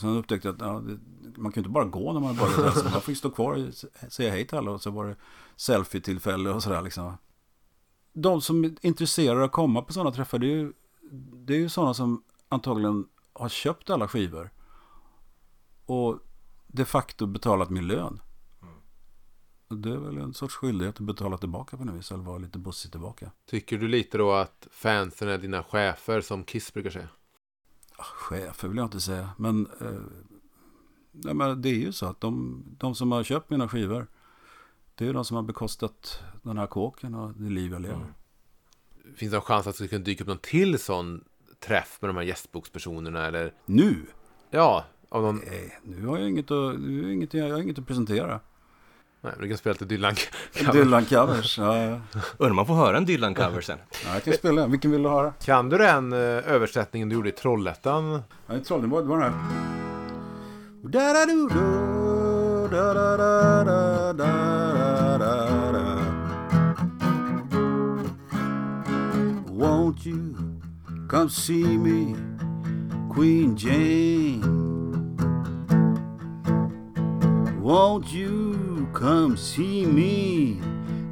Sen upptäckte jag att ja, det, man kan ju inte bara gå när man börjar hälsa. Man fick stå kvar och säga hej till alla. Och så var det selfie-tillfälle och sådär liksom. De som är intresserade av att komma på sådana träffar, det är ju, det är ju sådana som antagligen har köpt alla skivor. Och de facto betalat min lön. Det är väl en sorts skyldighet att betala tillbaka på något vis. Eller vara lite bussig tillbaka. Tycker du lite då att fansen är dina chefer som Kiss brukar säga? Ja, chefer vill jag inte säga. Men, eh, nej, men det är ju så att de, de som har köpt mina skivor. Det är de som har bekostat den här kåken och det liv jag lever. Mm. Finns det en chans att det kunna dyka upp någon till sån träff med de här gästbokspersonerna? Eller? Nu? Ja, av någon... Nej, nu har jag inget att, nu har inget, jag har inget att presentera. Nej, men du kan spela lite Dylan covers. Dylan covers, ja. Undrar man får höra en Dylan cover sen. ja, jag kan spela den. Vilken vill du höra? Kan du den uh, översättningen du gjorde i Trollhättan? Ja, i Trollhättan. Det var den här. Won't you come see me, Queen Jane? Won't you come see me,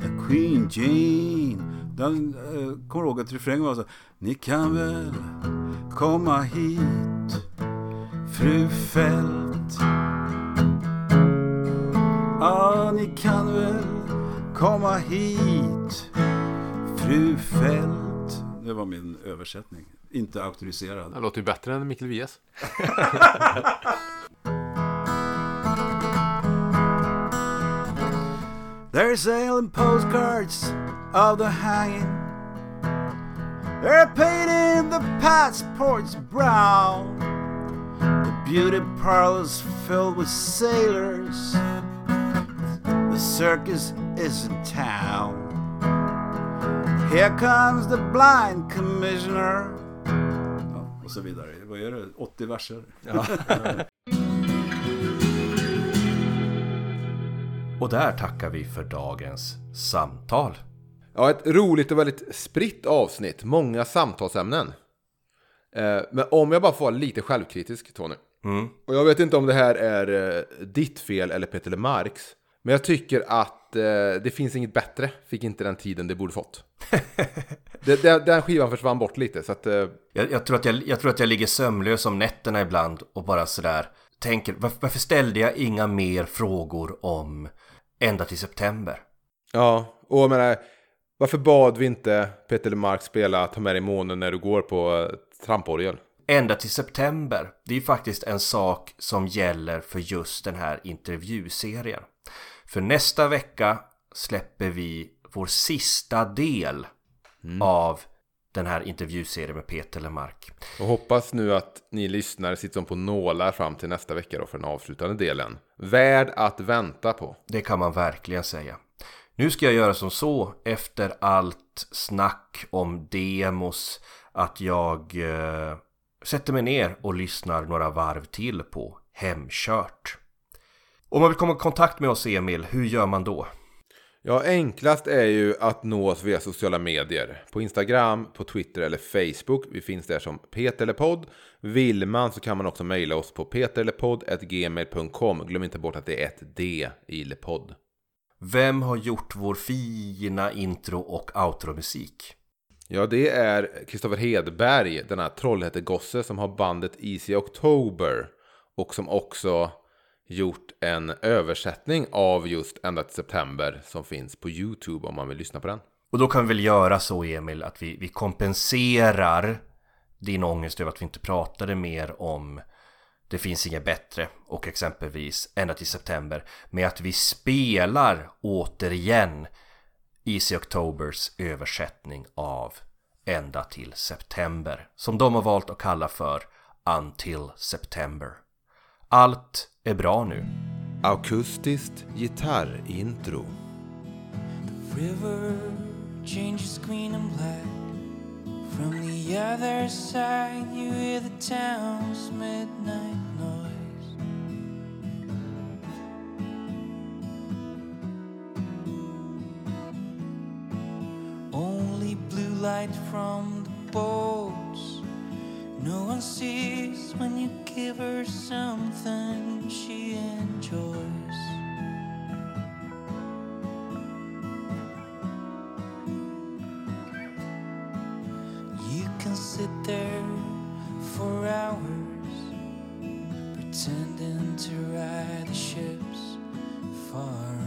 a Queen Jane? Den, eh, kommer ihåg att refrängen var så Ni kan väl komma hit, fru Fält. Ja, ni kan väl komma hit, fru Fält. Det var min översättning. Inte auktoriserad. Det låter ju bättre än Mikael Wiehes. They're selling postcards of the hanging. They're painting the passports brown. The beauty parlors filled with sailors. The circus is in town. Here comes the blind commissioner. och så vidare. Vad är det? 80 verser? Ja. Och där tackar vi för dagens samtal. Ja, ett roligt och väldigt spritt avsnitt. Många samtalsämnen. Eh, men om jag bara får vara lite självkritisk, Tony. Mm. Och jag vet inte om det här är eh, ditt fel eller Peter Lemarks. Men jag tycker att eh, det finns inget bättre. Fick inte den tiden det borde fått. det, det, den skivan försvann bort lite. Så att, jag, jag, tror att jag, jag tror att jag ligger sömnlös om nätterna ibland och bara sådär tänker varför ställde jag inga mer frågor om ända till september. Ja, och jag menar, varför bad vi inte Peter Lemark spela Ta med dig månen när du går på eh, tramporgel? Ända till september. Det är ju faktiskt en sak som gäller för just den här intervjuserien. För nästa vecka släpper vi vår sista del mm. av den här intervjuserien med Peter Lemark. Och hoppas nu att ni lyssnare sitter på nålar fram till nästa vecka då för den avslutande delen. Värd att vänta på. Det kan man verkligen säga. Nu ska jag göra som så efter allt snack om demos att jag eh, sätter mig ner och lyssnar några varv till på Hemkört. Om man vill komma i kontakt med oss Emil, hur gör man då? Ja, enklast är ju att nå oss via sociala medier. På Instagram, på Twitter eller Facebook. Vi finns där som Peter eller podd. Vill man så kan man också mejla oss på peterlepodd.gmail.com. Glöm inte bort att det är ett D i lepodd. Vem har gjort vår fina intro och outro-musik? Ja, det är Kristoffer Hedberg, denna Trollhättegosse som har bandet Easy October. Och som också gjort en översättning av just Ända till September som finns på YouTube om man vill lyssna på den. Och då kan vi väl göra så Emil att vi, vi kompenserar din ångest över att vi inte pratade mer om Det finns inget bättre och exempelvis Ända till September med att vi spelar återigen Easy Octobers översättning av Ända till September som de har valt att kalla för Until September. Allt är bra nu. Akustiskt gitarrintro. river changes green and black. From the other side, you hear the town's midnight noise. Only blue light from the boats. No one sees when you give her something she enjoys. You can sit there for hours, pretending to ride the ships far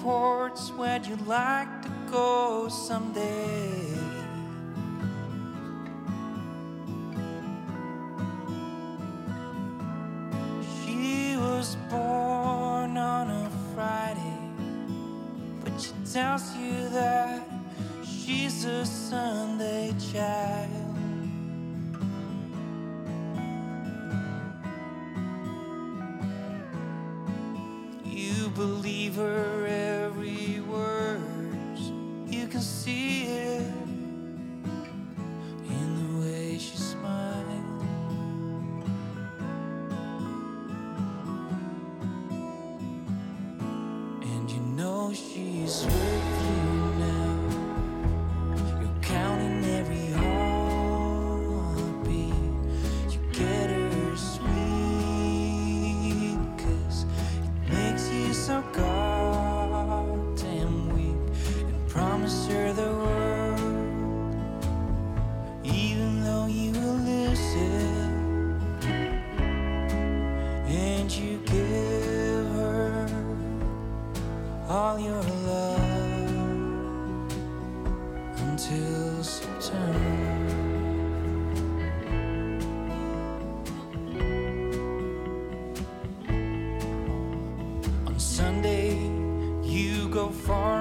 ports. where you'd you like to go someday? Until September. On Sunday, you go far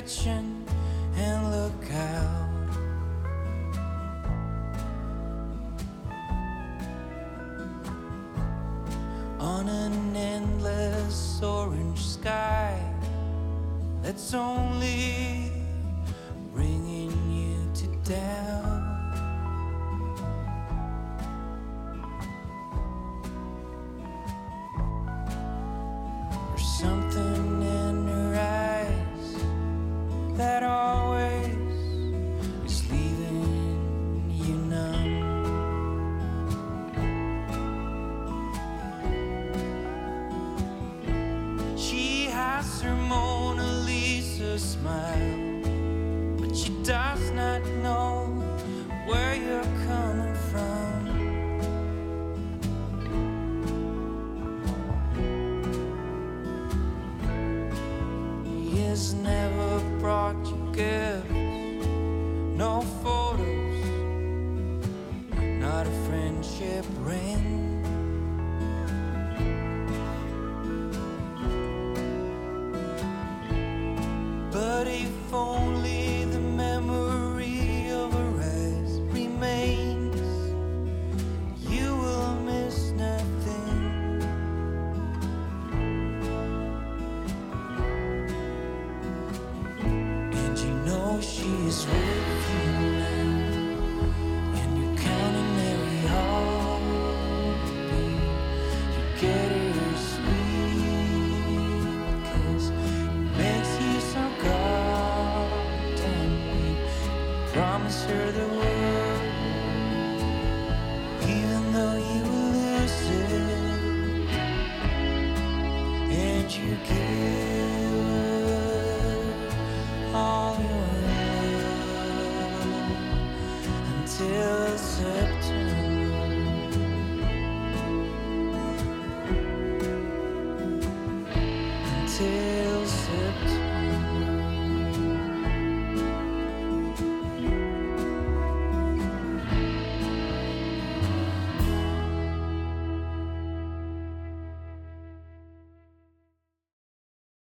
kitchen